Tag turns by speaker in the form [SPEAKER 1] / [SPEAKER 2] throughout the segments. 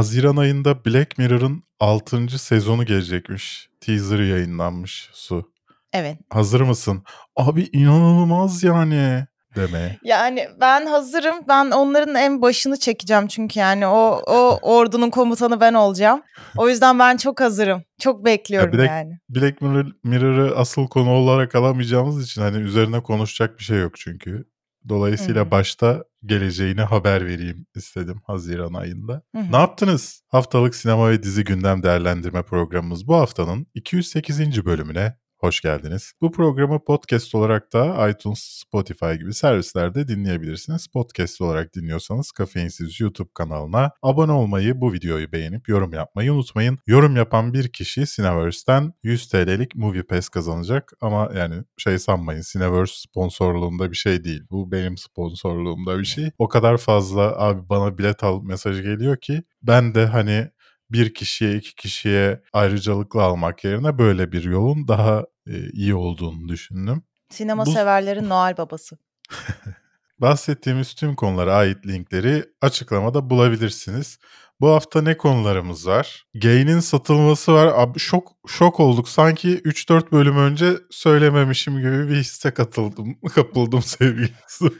[SPEAKER 1] Haziran ayında Black Mirror'ın 6. sezonu gelecekmiş. Teaser yayınlanmış Su.
[SPEAKER 2] Evet.
[SPEAKER 1] Hazır mısın? Abi inanılmaz yani demeye.
[SPEAKER 2] Yani ben hazırım. Ben onların en başını çekeceğim çünkü yani o o ordunun komutanı ben olacağım. O yüzden ben çok hazırım. Çok bekliyorum
[SPEAKER 1] bir de-
[SPEAKER 2] yani.
[SPEAKER 1] Black Mirror, Mirror'ı asıl konu olarak alamayacağımız için hani üzerine konuşacak bir şey yok çünkü. Dolayısıyla
[SPEAKER 2] Hı.
[SPEAKER 1] başta geleceğini haber vereyim istedim Haziran ayında.
[SPEAKER 2] Hı hı.
[SPEAKER 1] Ne yaptınız? Haftalık sinema ve dizi gündem değerlendirme programımız bu haftanın 208. bölümüne hoş geldiniz. Bu programı podcast olarak da iTunes, Spotify gibi servislerde dinleyebilirsiniz. Podcast olarak dinliyorsanız Kafeinsiz YouTube kanalına abone olmayı, bu videoyu beğenip yorum yapmayı unutmayın. Yorum yapan bir kişi Cineverse'den 100 TL'lik Movie Pass kazanacak ama yani şey sanmayın Cineverse sponsorluğunda bir şey değil. Bu benim sponsorluğumda bir şey. O kadar fazla abi bana bilet al mesajı geliyor ki ben de hani bir kişiye iki kişiye ayrıcalıklı almak yerine böyle bir yolun daha e, iyi olduğunu düşündüm.
[SPEAKER 2] Sinema
[SPEAKER 1] Bu-
[SPEAKER 2] severlerin Noel babası.
[SPEAKER 1] Bahsettiğimiz tüm konulara ait linkleri açıklamada bulabilirsiniz. Bu hafta ne konularımız var? Gain'in satılması var. Abi şok şok olduk. Sanki 3-4 bölüm önce söylememişim gibi bir hisse katıldım. Kapıldım sevgili.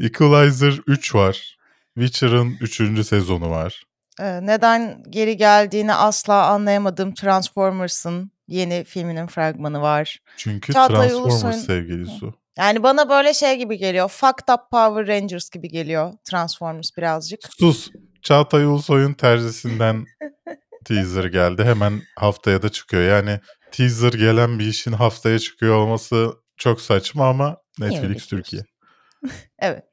[SPEAKER 1] Equalizer 3 var. Witcher'ın 3. sezonu var.
[SPEAKER 2] Ee, neden geri geldiğini asla anlayamadığım Transformers'ın yeni filminin fragmanı var.
[SPEAKER 1] Çünkü
[SPEAKER 2] Çağatay
[SPEAKER 1] Transformers
[SPEAKER 2] Ulusoy'un-
[SPEAKER 1] sevgili Su.
[SPEAKER 2] Yani bana böyle şey gibi geliyor. Fucked up Power Rangers gibi geliyor Transformers birazcık.
[SPEAKER 1] Sus. Çağatay Ulusoy'un terzisinden teaser geldi. Hemen haftaya da çıkıyor. Yani teaser gelen bir işin haftaya çıkıyor olması çok saçma ama Netflix Türkiye.
[SPEAKER 2] Evet.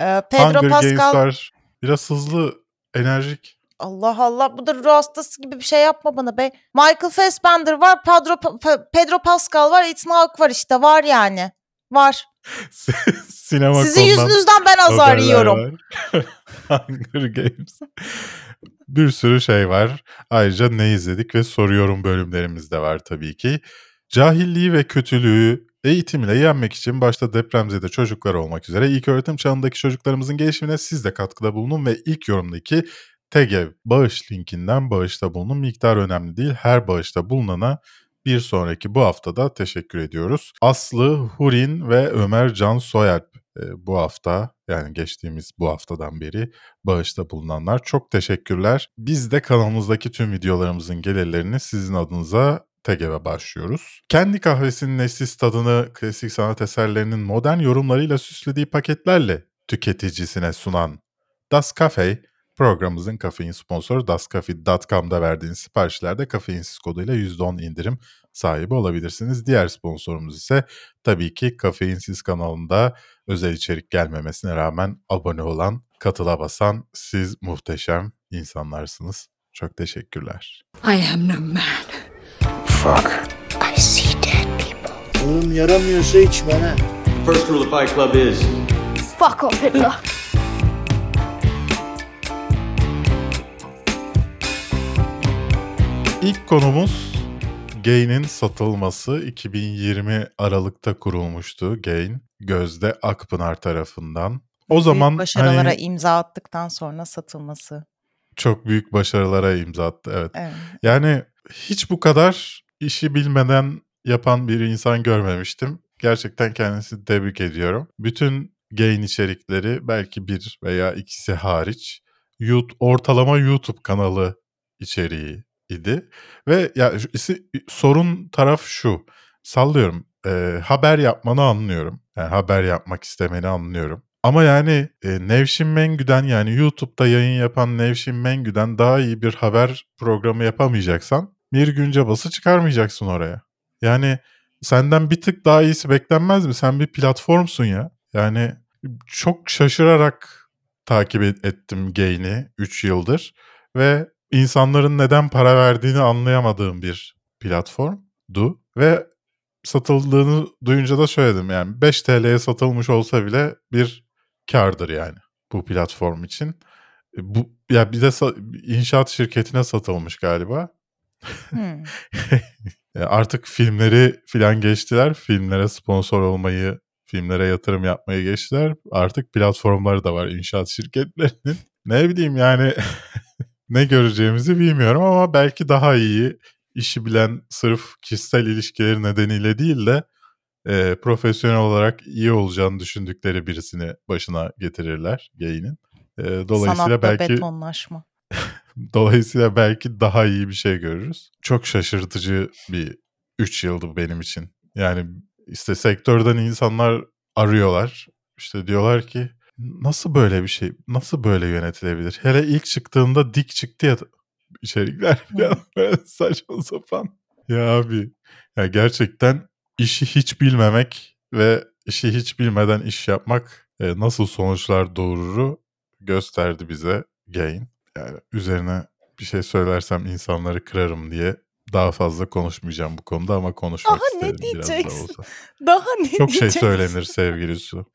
[SPEAKER 2] Ee, Pedro
[SPEAKER 1] Hunger
[SPEAKER 2] Pascal
[SPEAKER 1] Games var. Biraz hızlı, enerjik.
[SPEAKER 2] Allah Allah bu da ruh hastası gibi bir şey yapma bana be. Michael Fassbender var, Pedro, Pedro Pascal var, Ethan Hawke var işte var yani. Var.
[SPEAKER 1] Sinema
[SPEAKER 2] Sizin yüzünüzden ben azar yiyorum.
[SPEAKER 1] Hunger Games. bir sürü şey var. Ayrıca ne izledik ve soruyorum bölümlerimiz de var tabii ki. Cahilliği ve kötülüğü eğitim ile yenmek için başta depremzede çocuklar olmak üzere ilk öğretim çağındaki çocuklarımızın gelişimine siz de katkıda bulunun ve ilk yorumdaki TEGEV bağış linkinden bağışta bulunun. Miktar önemli değil. Her bağışta bulunana bir sonraki bu haftada teşekkür ediyoruz. Aslı Hurin ve Ömer Can Soyalp e, bu hafta yani geçtiğimiz bu haftadan beri bağışta bulunanlar çok teşekkürler. Biz de kanalımızdaki tüm videolarımızın gelirlerini sizin adınıza TEGEV'e başlıyoruz. Kendi kahvesinin eşsiz tadını klasik sanat eserlerinin modern yorumlarıyla süslediği paketlerle tüketicisine sunan Das Cafe programımızın kafein sponsoru dascafe.com'da verdiğiniz siparişlerde kafeinsiz koduyla %10 indirim sahibi olabilirsiniz. Diğer sponsorumuz ise tabii ki Kafeinsiz kanalında özel içerik gelmemesine rağmen abone olan, katıla basan siz muhteşem insanlarsınız. Çok teşekkürler.
[SPEAKER 3] I am no man.
[SPEAKER 4] Fuck.
[SPEAKER 3] I see dead people.
[SPEAKER 4] Oğlum yaramıyorsa içme ha.
[SPEAKER 5] First rule of Fight Club is
[SPEAKER 6] Fuck off, Hitler.
[SPEAKER 1] İlk konumuz Gain'in satılması 2020 Aralık'ta kurulmuştu Gain. Gözde Akpınar tarafından. O
[SPEAKER 2] Büyük
[SPEAKER 1] zaman
[SPEAKER 2] başarılara
[SPEAKER 1] hani
[SPEAKER 2] imza attıktan sonra satılması.
[SPEAKER 1] çok büyük başarılara imza attı. Evet.
[SPEAKER 2] Evet.
[SPEAKER 1] Yani hiç bu kadar işi bilmeden yapan bir insan görmemiştim. Gerçekten kendisini tebrik ediyorum. Bütün gain içerikleri belki bir veya ikisi hariç YouTube, ortalama YouTube kanalı içeriği idi. Ve ya isi- sorun taraf şu. Sallıyorum. e, haber yapmanı anlıyorum. Yani haber yapmak istemeni anlıyorum. Ama yani e, Nevşin Mengü'den yani YouTube'da yayın yapan Nevşin Mengü'den daha iyi bir haber programı yapamayacaksan bir günce bası çıkarmayacaksın oraya. Yani senden bir tık daha iyisi beklenmez mi? Sen bir platformsun ya. Yani çok şaşırarak takip et- ettim Gain'i 3 yıldır ve insanların neden para verdiğini anlayamadığım bir platformdu ve satıldığını duyunca da söyledim yani 5 TL'ye satılmış olsa bile bir kardır yani bu platform için. E, Bu ya bir de inşaat şirketine satılmış galiba.
[SPEAKER 2] Hmm.
[SPEAKER 1] Artık filmleri filan geçtiler. Filmlere sponsor olmayı, filmlere yatırım yapmayı geçtiler. Artık platformları da var inşaat şirketlerinin. Ne bileyim yani ne göreceğimizi bilmiyorum ama belki daha iyi işi bilen sırf kişisel ilişkileri nedeniyle değil de e, profesyonel olarak iyi olacağını düşündükleri birisini başına getirirler gay'inin. E, dolayısıyla
[SPEAKER 2] Sanatta
[SPEAKER 1] belki
[SPEAKER 2] betonlaşma.
[SPEAKER 1] dolayısıyla belki daha iyi bir şey görürüz. Çok şaşırtıcı bir 3 yıldı benim için. Yani işte sektörden insanlar arıyorlar. İşte diyorlar ki nasıl böyle bir şey, nasıl böyle yönetilebilir? Hele ilk çıktığında dik çıktı ya içerikler falan böyle saçma sapan. Ya abi ya gerçekten işi hiç bilmemek ve işi hiç bilmeden iş yapmak e, nasıl sonuçlar doğururu gösterdi bize Gain. Yani üzerine bir şey söylersem insanları kırarım diye daha fazla konuşmayacağım bu konuda ama konuşmak
[SPEAKER 2] Daha ne
[SPEAKER 1] isterim biraz da
[SPEAKER 2] diyeceksin?
[SPEAKER 1] olsa.
[SPEAKER 2] Daha ne
[SPEAKER 1] Çok şey
[SPEAKER 2] diyeceksin?
[SPEAKER 1] söylenir sevgili Su.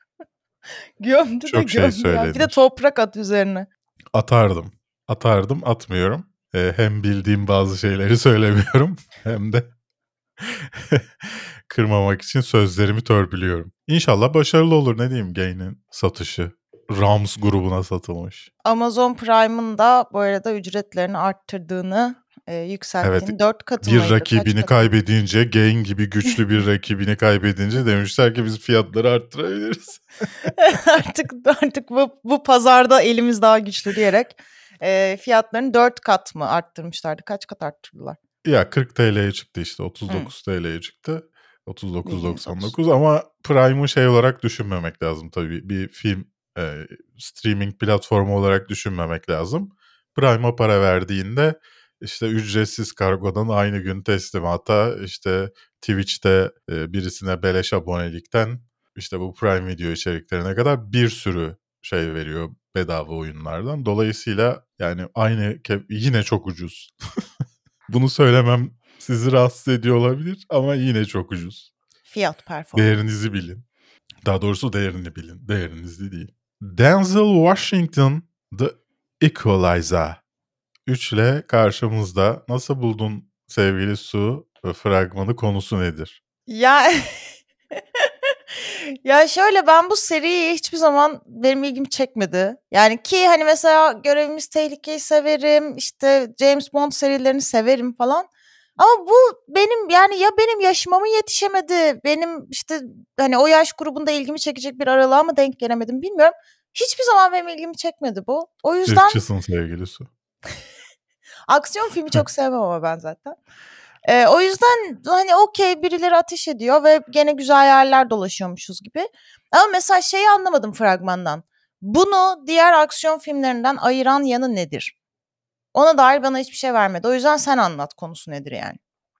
[SPEAKER 2] Gömdü de
[SPEAKER 1] Çok şey
[SPEAKER 2] gömdü ya. Bir de toprak at üzerine.
[SPEAKER 1] Atardım. Atardım atmıyorum. Ee, hem bildiğim bazı şeyleri söylemiyorum hem de kırmamak için sözlerimi törpülüyorum. İnşallah başarılı olur ne diyeyim Gain'in satışı. Rams grubuna satılmış.
[SPEAKER 2] Amazon Prime'ın da bu arada ücretlerini arttırdığını, e, yükselttiğini.
[SPEAKER 1] Evet,
[SPEAKER 2] Dört katı
[SPEAKER 1] Bir rakibini
[SPEAKER 2] katı?
[SPEAKER 1] kaybedince, Gain gibi güçlü bir rakibini kaybedince demişler ki biz fiyatları arttırabiliriz.
[SPEAKER 2] artık artık bu, bu pazarda elimiz daha güçlü diyerek e, fiyatlarını dört kat mı arttırmışlardı? Kaç kat arttırdılar?
[SPEAKER 1] Ya 40 TL'ye çıktı işte 39 TL'ye çıktı.
[SPEAKER 2] Bilginiz
[SPEAKER 1] 39.99 ama Prime'ı şey olarak düşünmemek lazım tabii. Bir film e, streaming platformu olarak düşünmemek lazım. Prime'a para verdiğinde işte ücretsiz kargodan aynı gün teslimata işte Twitch'te birisine beleş abonelikten işte bu Prime video içeriklerine kadar bir sürü şey veriyor bedava oyunlardan. Dolayısıyla yani aynı yine çok ucuz. Bunu söylemem sizi rahatsız ediyor olabilir ama yine çok ucuz.
[SPEAKER 2] Fiyat performans.
[SPEAKER 1] Değerinizi bilin. Daha doğrusu değerini bilin. Değerinizi değil. Denzel Washington The Equalizer 3 ile karşımızda. Nasıl buldun sevgili Su? Fragmanı konusu nedir?
[SPEAKER 2] Ya ya şöyle ben bu seriyi hiçbir zaman benim ilgimi çekmedi. Yani ki hani mesela Görevimiz Tehlike'yi severim, işte James Bond serilerini severim falan. Ama bu benim yani ya benim yaşıma mı yetişemedi, benim işte hani o yaş grubunda ilgimi çekecek bir aralığa mı denk gelemedim bilmiyorum. Hiçbir zaman benim ilgimi çekmedi bu. O yüzden
[SPEAKER 1] Irkçısın sevgili Su.
[SPEAKER 2] Aksiyon filmi çok sevmem ama ben zaten. Ee, o yüzden hani okey birileri ateş ediyor ve gene güzel yerler dolaşıyormuşuz gibi. Ama mesela şeyi anlamadım fragmandan. Bunu diğer aksiyon filmlerinden ayıran yanı nedir? Ona dair bana hiçbir şey vermedi. O yüzden sen anlat konusu nedir yani.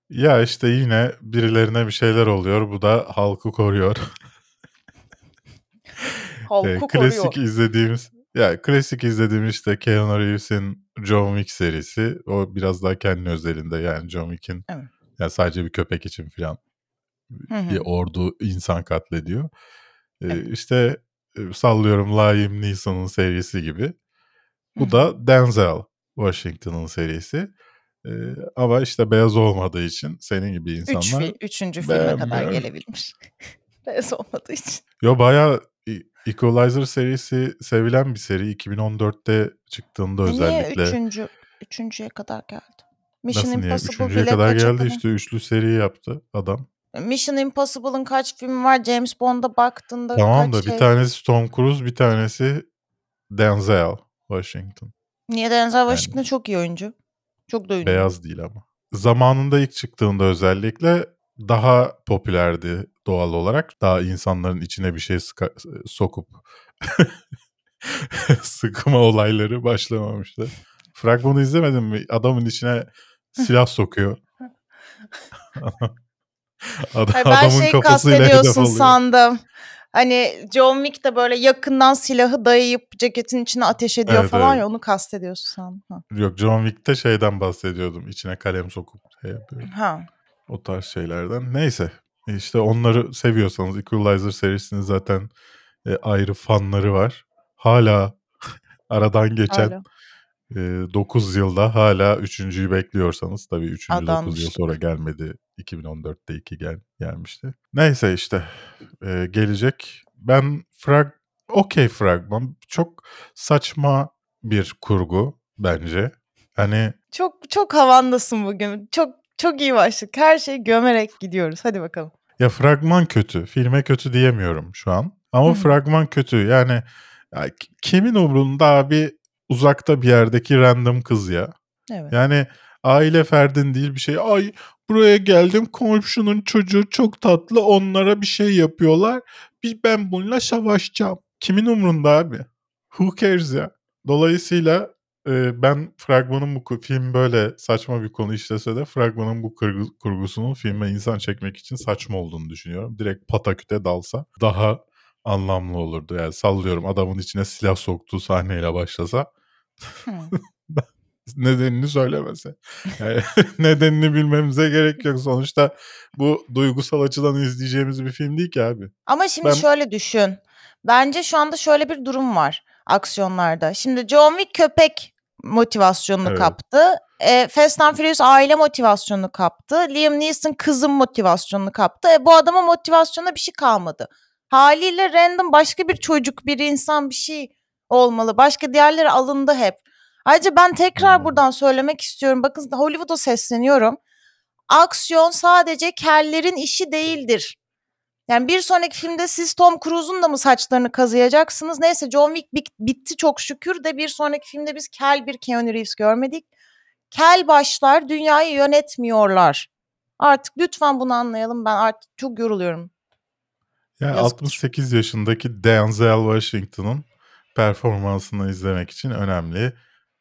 [SPEAKER 1] Ya işte yine birilerine bir şeyler oluyor. Bu da halkı koruyor.
[SPEAKER 2] Halkı koruyor.
[SPEAKER 1] klasik izlediğimiz ya klasik izlediğimiz işte Keanu Reeves'in John Wick serisi. O biraz daha kendi özelinde yani John Wick'in
[SPEAKER 2] Evet.
[SPEAKER 1] yani sadece bir köpek için
[SPEAKER 2] hı.
[SPEAKER 1] bir ordu insan katlediyor. Ee,
[SPEAKER 2] Evet.
[SPEAKER 1] işte e, sallıyorum Liam Neeson'un serisi gibi. Bu da Denzel Washington'ın serisi. Ee, ama işte beyaz olmadığı için senin gibi
[SPEAKER 2] Üç
[SPEAKER 1] insanlar
[SPEAKER 2] fi- üçüncü filme kadar gelebilmiş. Beyaz olmadığı için.
[SPEAKER 1] Yo bayağı Equalizer serisi sevilen bir seri. 2014'te çıktığında
[SPEAKER 2] Niye
[SPEAKER 1] özellikle.
[SPEAKER 2] üçüncü, üçüncüye kadar geldi? Mission
[SPEAKER 1] Nasıl niye?
[SPEAKER 2] Impossible
[SPEAKER 1] Üçüncüye kadar geldi işte. Üçlü seri yaptı adam.
[SPEAKER 2] Mission Impossible'ın kaç filmi var? James Bond'a baktığında
[SPEAKER 1] Tamam
[SPEAKER 2] kaç
[SPEAKER 1] da
[SPEAKER 2] şey?
[SPEAKER 1] bir tanesi Tom Cruise bir tanesi Denzel Washington.
[SPEAKER 2] Niye Denzel
[SPEAKER 1] Yani
[SPEAKER 2] Washington çok iyi oyuncu. Çok da ünlü.
[SPEAKER 1] beyaz değil ama. Zamanında ilk çıktığında özellikle daha popülerdi doğal olarak. Daha insanların içine bir şey sıka- sokup sıkma olayları başlamamıştı. Fragmanı izlemedin mi? Adamın içine silah sokuyor. Adam,
[SPEAKER 2] Hayır, ben
[SPEAKER 1] adamın
[SPEAKER 2] şey
[SPEAKER 1] kafasıyla hedef
[SPEAKER 2] sandım. Hani John Wick de böyle yakından silahı dayayıp ceketin içine ateş ediyor
[SPEAKER 1] Evet,
[SPEAKER 2] falan
[SPEAKER 1] evet.
[SPEAKER 2] ya onu kastediyorsun sandım. Ha.
[SPEAKER 1] Yok John Wick'te şeyden bahsediyordum. İçine kalem sokup şey yapıyor.
[SPEAKER 2] ha.
[SPEAKER 1] O tarz şeylerden. Neyse. İşte onları seviyorsanız Equalizer serisinin zaten e, ayrı fanları var. Hala aradan geçen
[SPEAKER 2] Hala.
[SPEAKER 1] e, 9 yılda hala üçüncüyü bekliyorsanız tabii üçüncü 9 yıl sonra gelmedi. 2014'te 2 gel, gelmişti. Neyse işte e, gelecek. Ben frag okey fragman çok saçma bir kurgu bence. Hani
[SPEAKER 2] Çok çok havandasın bugün. Çok çok iyi başladık. Her şeyi gömerek gidiyoruz. Hadi bakalım.
[SPEAKER 1] ya fragman kötü. Filme kötü diyemiyorum şu an. Ama fragman kötü. Yani ya kimin umrunda abi uzakta bir yerdeki random kız ya.
[SPEAKER 2] Evet.
[SPEAKER 1] Yani aile ferdin değil bir şey. Ay buraya geldim komşunun çocuğu çok tatlı onlara bir şey yapıyorlar. Bir ben bununla savaşacağım. Kimin umrunda abi? Who cares ya? Dolayısıyla e, ben fragmanın bu film böyle saçma bir konu işlese de fragmanın bu kurgu- kurgusunun filme insan çekmek için saçma olduğunu düşünüyorum. Direkt pataküte dalsa daha anlamlı olurdu. Yani sallıyorum adamın içine silah soktuğu sahneyle başlasa nedenini söylemese. Yani nedenini bilmemize gerek yok. Sonuçta bu duygusal açıdan izleyeceğimiz bir film değil ki abi.
[SPEAKER 2] Ama şimdi
[SPEAKER 1] Ben-
[SPEAKER 2] şöyle düşün. Bence şu anda şöyle bir durum var aksiyonlarda. Şimdi John Wick köpek motivasyonunu
[SPEAKER 1] Evet.
[SPEAKER 2] kaptı. E, Fast and Furious aile motivasyonunu kaptı. Liam Neeson kızım motivasyonunu kaptı. E, bu adamın motivasyonuna bir şey kalmadı. Haliyle random başka bir çocuk, bir insan bir şey olmalı. Başka diğerleri alındı hep. Ayrıca ben tekrar
[SPEAKER 1] Hmm.
[SPEAKER 2] buradan söylemek istiyorum. Bakın Hollywood'a sesleniyorum. Aksiyon sadece kellerin işi değildir. Yani bir sonraki filmde siz Tom Cruise'un da mı saçlarını kazıyacaksınız? Neyse John Wick bit- bitti çok şükür de bir sonraki filmde biz kel bir Keanu Reeves görmedik. Kel başlar dünyayı yönetmiyorlar. Artık lütfen bunu anlayalım. Ben artık çok yoruluyorum.
[SPEAKER 1] Yani
[SPEAKER 2] Yazık.
[SPEAKER 1] 68 yaşındaki Denzel Washington'ın performansını izlemek için önemli.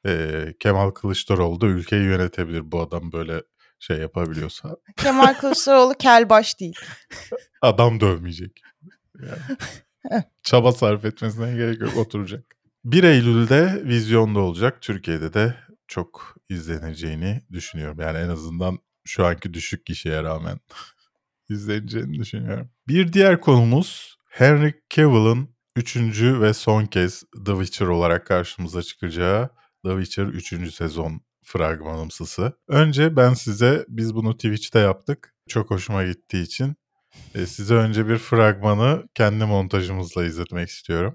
[SPEAKER 1] Ee, Kemal Kılıçdaroğlu da ülkeyi yönetebilir bu adam böyle şey yapabiliyorsa.
[SPEAKER 2] Kemal Kılıçdaroğlu kel baş değil.
[SPEAKER 1] Adam dövmeyecek. Yani çaba sarf etmesine gerek yok oturacak. 1 Eylül'de vizyonda olacak. Türkiye'de de çok izleneceğini düşünüyorum. Yani en azından şu anki düşük kişiye rağmen izleneceğini düşünüyorum. Bir diğer konumuz Henry Cavill'ın üçüncü ve son kez The Witcher olarak karşımıza çıkacağı The Witcher 3. sezon fragmanımsısı. Önce ben size, biz bunu Twitch'te yaptık. Çok hoşuma gittiği için e, size önce bir fragmanı kendi montajımızla izletmek istiyorum.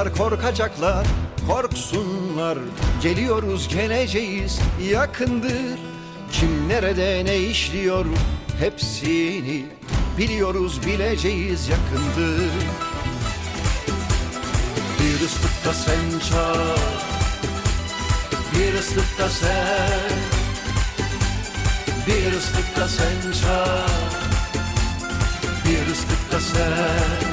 [SPEAKER 7] Korkuyorlar korkacaklar korksunlar. Geliyoruz geleceğiz yakındır. Kim nerede ne işliyor? Hepsini Biliyoruz bileceğiz yakındır. Bir ıslıkta sen çal Bir ıslıkta sen. Bir ıslıkta sen çal Bir ıslıkta sen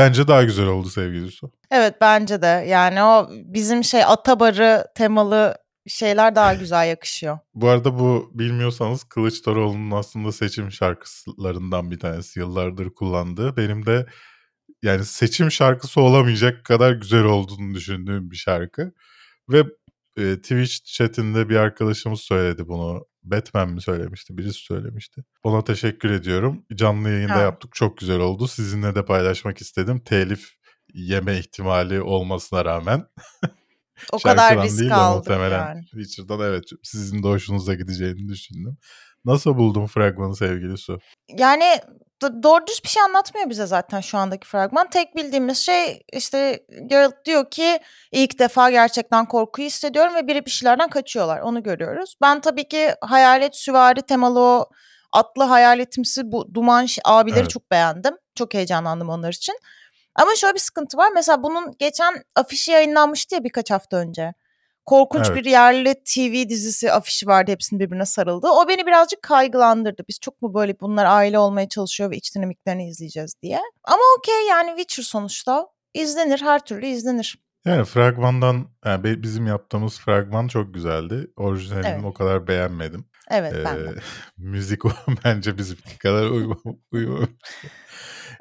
[SPEAKER 1] Bence daha güzel oldu sevgili Su.
[SPEAKER 2] Evet bence de. Yani o bizim şey Atabarı temalı şeyler daha güzel yakışıyor.
[SPEAKER 1] Bu arada bu bilmiyorsanız Kılıçdaroğlu'nun aslında seçim şarkılarından bir tanesi yıllardır kullandığı. Benim de yani seçim şarkısı olamayacak kadar güzel olduğunu düşündüğüm bir şarkı. Ve e, Twitch chatinde bir arkadaşımız söyledi bunu. Batman mi söylemişti? Birisi söylemişti. Ona teşekkür ediyorum. Canlı yayında
[SPEAKER 2] Ha.
[SPEAKER 1] yaptık. Çok güzel oldu. Sizinle de paylaşmak istedim. Telif yeme ihtimali olmasına rağmen.
[SPEAKER 2] O kadar risk
[SPEAKER 1] değil de
[SPEAKER 2] aldık
[SPEAKER 1] muhtemelen
[SPEAKER 2] yani.
[SPEAKER 1] Witcher'dan evet sizin de hoşunuza gideceğini düşündüm. Nasıl buldun fragmanı sevgili Su?
[SPEAKER 2] Yani doğru düz bir şey anlatmıyor bize zaten şu andaki fragman. Tek bildiğimiz şey işte Geralt diyor ki ilk defa gerçekten korkuyu hissediyorum ve biri bir şeylerden kaçıyorlar. Onu görüyoruz. Ben tabii ki hayalet süvari temalı o atlı hayaletimsi bu duman abileri
[SPEAKER 1] Evet.
[SPEAKER 2] çok beğendim. Çok heyecanlandım onlar için. Ama şöyle bir sıkıntı var. Mesela bunun geçen afişi yayınlanmıştı ya birkaç hafta önce. Korkunç
[SPEAKER 1] Evet.
[SPEAKER 2] bir yerli TV dizisi afişi vardı hepsinin birbirine sarıldı. O beni birazcık kaygılandırdı. Biz çok mu böyle bunlar aile olmaya çalışıyor ve iç dinamiklerini izleyeceğiz diye. Ama okey yani Witcher sonuçta izlenir her türlü izlenir.
[SPEAKER 1] Yani fragmandan yani bizim yaptığımız fragman çok güzeldi. Orijinalini
[SPEAKER 2] Evet.
[SPEAKER 1] o kadar beğenmedim.
[SPEAKER 2] Evet
[SPEAKER 1] Ee,
[SPEAKER 2] ben de.
[SPEAKER 1] müzik o bence bizimki kadar uyum- uyumamış.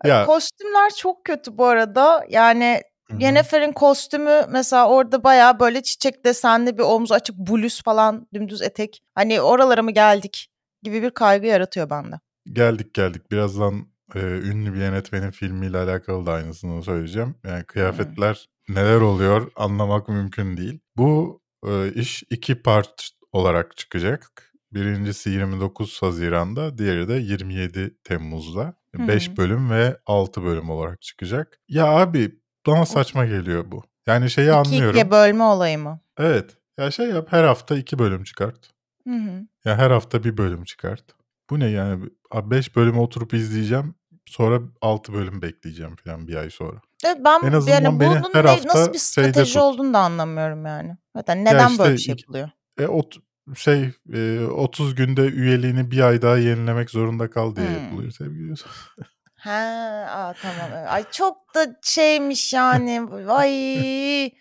[SPEAKER 1] ya
[SPEAKER 2] Kostümler çok kötü bu arada. Yani
[SPEAKER 1] Hı hı.
[SPEAKER 2] Yennefer'in kostümü mesela orada bayağı böyle çiçek desenli bir omzu açık bluz falan dümdüz etek. Hani oralara mı geldik gibi bir kaygı yaratıyor bende.
[SPEAKER 1] Geldik geldik. Birazdan e, ünlü bir yönetmenin filmiyle alakalı da aynısını söyleyeceğim. Yani kıyafetler neler oluyor anlamak mümkün değil. Bu e, iş iki part olarak çıkacak. Birincisi 29 Haziran'da, diğeri de 27 Temmuz'da.
[SPEAKER 2] Hı
[SPEAKER 1] 5
[SPEAKER 2] hı.
[SPEAKER 1] bölüm ve 6 bölüm olarak çıkacak. Ya abi bana saçma geliyor bu. Yani şeyi anlıyorum.
[SPEAKER 2] İkiye bölme olayı mı?
[SPEAKER 1] Evet. Ya şey yap her hafta iki bölüm çıkart.
[SPEAKER 2] Hı hı.
[SPEAKER 1] Ya her hafta bir bölüm çıkart. Bu ne yani? 5 bölüm oturup izleyeceğim. Sonra 6 bölüm bekleyeceğim falan bir ay sonra.
[SPEAKER 2] Evet, ben
[SPEAKER 1] En azından
[SPEAKER 2] yani
[SPEAKER 1] beni
[SPEAKER 2] bunun
[SPEAKER 1] her hafta
[SPEAKER 2] nasıl bir strateji olduğunu da anlamıyorum yani. Zaten neden
[SPEAKER 1] işte
[SPEAKER 2] böyle bir şey yapılıyor?
[SPEAKER 1] E ot şey e, 30 günde üyeliğini bir ay daha yenilemek zorunda kal diye
[SPEAKER 2] Hmm.
[SPEAKER 1] yapılıyor sevgili
[SPEAKER 2] Ha, aa, tamam. evet. Ay çok da şeymiş yani. Ay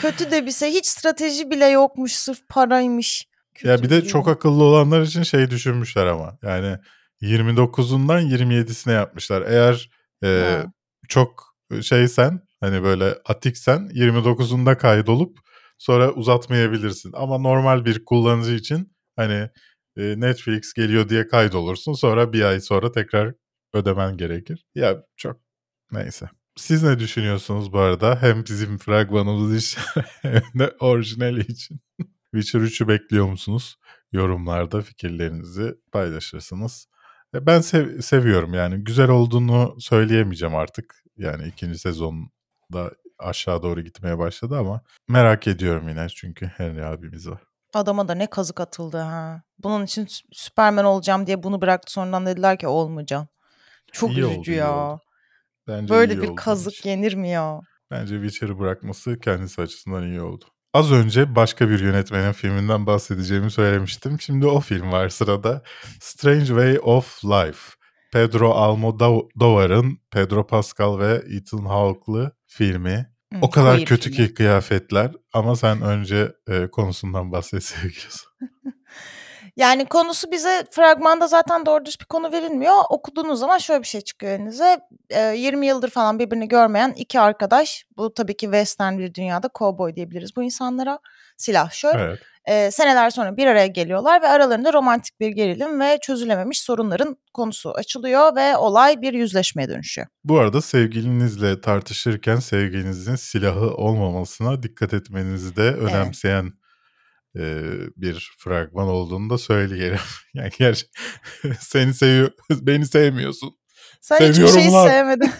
[SPEAKER 2] kötü de bir şey. Hiç strateji bile yokmuş. Sırf paraymış.
[SPEAKER 1] Ya
[SPEAKER 2] Kötü
[SPEAKER 1] bir de
[SPEAKER 2] bir
[SPEAKER 1] çok akıllı olanlar için şey düşünmüşler ama. Yani 29'undan 27'sine yapmışlar. Eğer e,
[SPEAKER 2] Ha.
[SPEAKER 1] çok şeysen hani böyle atiksen 29'unda kaydolup sonra uzatmayabilirsin. Ama normal bir kullanıcı için hani e, Netflix geliyor diye kaydolursun. Sonra bir ay sonra tekrar ödemen gerekir. Ya çok neyse. Siz ne düşünüyorsunuz bu arada? Hem bizim fragmanımız için hem de orijinali için. Witcher 3'ü bekliyor musunuz? Yorumlarda fikirlerinizi paylaşırsınız. E, Ben sev- seviyorum yani. Güzel olduğunu söyleyemeyeceğim artık. Yani ikinci sezonda aşağı doğru gitmeye başladı ama merak ediyorum yine çünkü Henry abimiz var.
[SPEAKER 2] Adama da ne kazık atıldı ha. Bunun için Sü- Süperman olacağım diye bunu bıraktı. Sonradan dediler ki olmayacağım. Çok
[SPEAKER 1] İyi
[SPEAKER 2] üzücü
[SPEAKER 1] oldu, iyi
[SPEAKER 2] ya.
[SPEAKER 1] oldu. Bence
[SPEAKER 2] Böyle
[SPEAKER 1] iyi
[SPEAKER 2] bir
[SPEAKER 1] oldu
[SPEAKER 2] kazık yenir mi ya?
[SPEAKER 1] Bence Witcher'ı bırakması kendisi açısından iyi oldu. Az önce başka bir yönetmenin filminden bahsedeceğimi söylemiştim. Şimdi o film var sırada. Strange Way of Life. Pedro Almodovar'ın Pedro Pascal ve Ethan Hawke'lı filmi.
[SPEAKER 2] Hı,
[SPEAKER 1] O kadar
[SPEAKER 2] queer
[SPEAKER 1] kötü
[SPEAKER 2] filmi.
[SPEAKER 1] ki kıyafetler ama sen önce e, konusundan bahset sevgilisi.
[SPEAKER 2] Yani konusu bize fragmanda zaten doğru düz bir konu verilmiyor. Okuduğunuz zaman şöyle bir şey çıkıyor önünüze. Ee, 20 yıldır falan birbirini görmeyen iki arkadaş. Bu tabii ki western bir dünyada cowboy diyebiliriz bu insanlara. Silahşör.
[SPEAKER 1] Evet.
[SPEAKER 2] Ee, seneler sonra bir araya geliyorlar ve aralarında romantik bir gerilim ve çözülememiş sorunların konusu açılıyor ve olay bir yüzleşmeye dönüşüyor.
[SPEAKER 1] Bu arada sevgilinizle tartışırken sevgilinizin silahı olmamasına dikkat etmenizi de önemseyen e, bir fragman olduğunu da söyleyelim. yani gerçi seni seviyor, beni sevmiyorsun.
[SPEAKER 2] Sen hiçbir
[SPEAKER 1] Seviyorum
[SPEAKER 2] şeyi
[SPEAKER 1] lan.
[SPEAKER 2] sevmedin.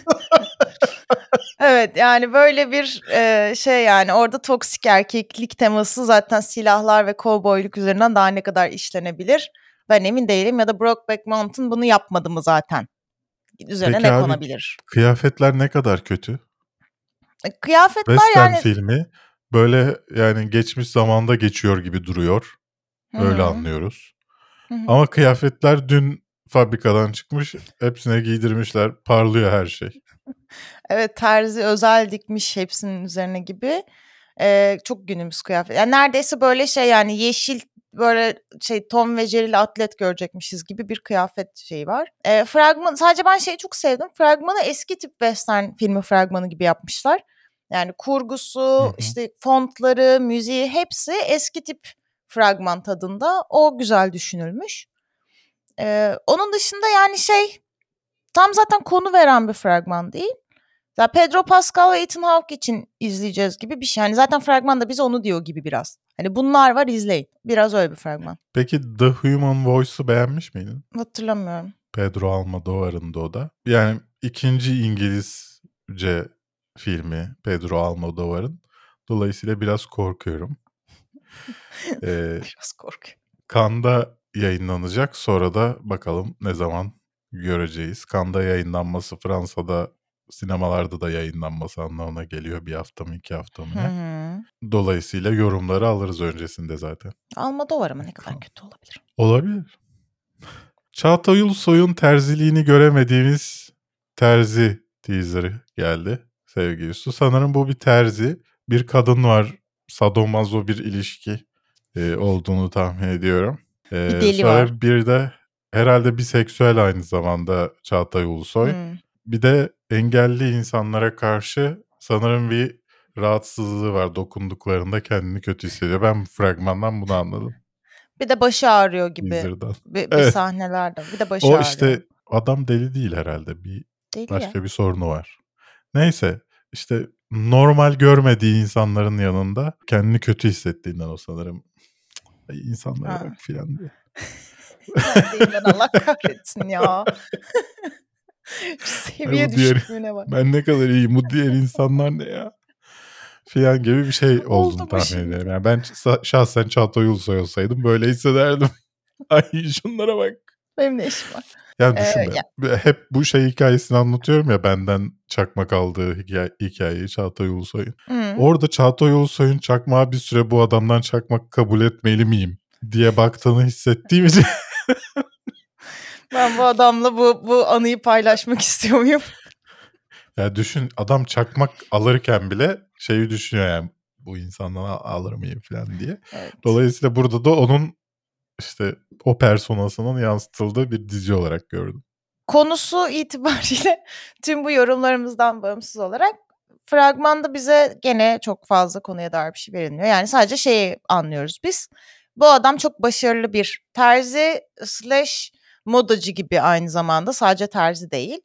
[SPEAKER 2] evet yani böyle bir e, şey yani orada toksik erkeklik teması zaten silahlar ve kovboyluk üzerinden daha ne kadar işlenebilir ben emin değilim ya da Brokeback Mountain bunu yapmadı mı zaten üzerine
[SPEAKER 1] Peki
[SPEAKER 2] ne
[SPEAKER 1] abi,
[SPEAKER 2] konabilir?
[SPEAKER 1] Kıyafetler ne kadar kötü?
[SPEAKER 2] E, Kıyafetler
[SPEAKER 1] Western
[SPEAKER 2] yani
[SPEAKER 1] filmi böyle yani geçmiş zamanda geçiyor gibi duruyor.
[SPEAKER 2] Hı
[SPEAKER 1] Öyle anlıyoruz.
[SPEAKER 2] hı hı.
[SPEAKER 1] Ama kıyafetler dün fabrikadan çıkmış. Hepsine giydirmişler. Parlıyor her şey.
[SPEAKER 2] Evet terzi özel dikmiş hepsinin üzerine gibi. Ee, çok günümüz kıyafet. Yani neredeyse böyle şey yani yeşil böyle şey Tom ve Jerry'li atlet görecekmişiz gibi bir kıyafet şeyi var. Ee, fragman sadece ben şeyi çok sevdim. Fragmanı eski tip western filmi fragmanı gibi yapmışlar. Yani kurgusu,
[SPEAKER 1] Hı hı.
[SPEAKER 2] işte fontları, müziği hepsi eski tip fragman tadında. O güzel düşünülmüş. Ee, onun dışında yani şey tam zaten konu veren bir fragman değil. Ya Pedro Pascal ve Ethan Hawke için izleyeceğiz gibi bir şey. Yani zaten fragmanda bize onu diyor gibi biraz. Hani bunlar var izleyin. Biraz öyle bir fragman.
[SPEAKER 1] Peki The Human Voice'u beğenmiş miydin?
[SPEAKER 2] Hatırlamıyorum.
[SPEAKER 1] Pedro Almodovar'ın da o da. Yani ikinci İngilizce filmi Pedro Almodovar'ın. Dolayısıyla biraz korkuyorum. Ee,
[SPEAKER 2] Biraz korkuyorum.
[SPEAKER 1] Kanda yayınlanacak. Sonra da bakalım ne zaman göreceğiz. Kanda yayınlanması Fransa'da sinemalarda da yayınlanması anlamına geliyor. Bir hafta mı iki hafta mı ne?
[SPEAKER 2] hı.
[SPEAKER 1] Dolayısıyla yorumları alırız öncesinde zaten.
[SPEAKER 2] Almodovar ama ne kadar kötü olabilir.
[SPEAKER 1] Olabilir. Çağatay Ulusoy'un terziliğini göremediğimiz terzi teaser'ı geldi sevgili Su. Sanırım bu bir terzi. Bir kadın var. Sadomazo bir ilişki e, olduğunu tahmin ediyorum. E,
[SPEAKER 2] Bir deli
[SPEAKER 1] sonra
[SPEAKER 2] var.
[SPEAKER 1] bir de herhalde biseksüel aynı zamanda Çağatay Ulusoy.
[SPEAKER 2] Hı.
[SPEAKER 1] Bir de engelli insanlara karşı sanırım bir rahatsızlığı var. Dokunduklarında kendini kötü hissediyor. Ben bu fragmandan bunu anladım.
[SPEAKER 2] Bir de başı ağrıyor gibi
[SPEAKER 1] Teaser'dan.
[SPEAKER 2] bir, bir
[SPEAKER 1] Evet.
[SPEAKER 2] sahnelerde. Bir de başı
[SPEAKER 1] O
[SPEAKER 2] ağrıyor.
[SPEAKER 1] işte adam deli değil herhalde. Bir
[SPEAKER 2] Değil
[SPEAKER 1] başka
[SPEAKER 2] ya.
[SPEAKER 1] bir sorunu var. Neyse işte normal görmediği insanların yanında kendini kötü hissettiğinden o sanırım. Ay, insanlara
[SPEAKER 2] Ha.
[SPEAKER 1] bak filan diye.
[SPEAKER 2] Allah kahretsin ya. Seviye
[SPEAKER 1] diğeri-
[SPEAKER 2] düşüklüğüne bak.
[SPEAKER 1] Ben ne kadar iyiyim bu diğer insanlar ne ya? Filan gibi bir şey
[SPEAKER 2] Oldu
[SPEAKER 1] olduğunu tahmin ederim. Yani ben şa- şahsen Çağatay Ulusoy olsaydım böyle hissederdim. Ay şunlara bak.
[SPEAKER 2] Benim ne işim var?
[SPEAKER 1] Yani
[SPEAKER 2] Ee,
[SPEAKER 1] düşünme. Hep bu şey hikayesini anlatıyorum ya benden çakmak aldığı hikaye, hikayeyi Çağatay Ulusoy'un.
[SPEAKER 2] Hı.
[SPEAKER 1] Orada Çağatay Ulusoy'un çakmağı bir süre bu adamdan çakmak kabul etmeli miyim diye baktığını hissettiğim için
[SPEAKER 2] Ben bu adamla bu bu anıyı paylaşmak istiyor muyum?
[SPEAKER 1] ya düşün adam çakmak alırken bile şeyi düşünüyor yani bu insandan al- alır mıyım falan diye.
[SPEAKER 2] Evet.
[SPEAKER 1] Dolayısıyla burada da onun işte o personasının yansıtıldığı bir dizi olarak gördüm.
[SPEAKER 2] Konusu itibariyle tüm bu yorumlarımızdan bağımsız olarak fragmanda bize gene çok fazla konuya dair bir şey verilmiyor. Yani sadece şeyi anlıyoruz biz. Bu adam çok başarılı bir terzi slash modacı gibi aynı zamanda sadece terzi değil.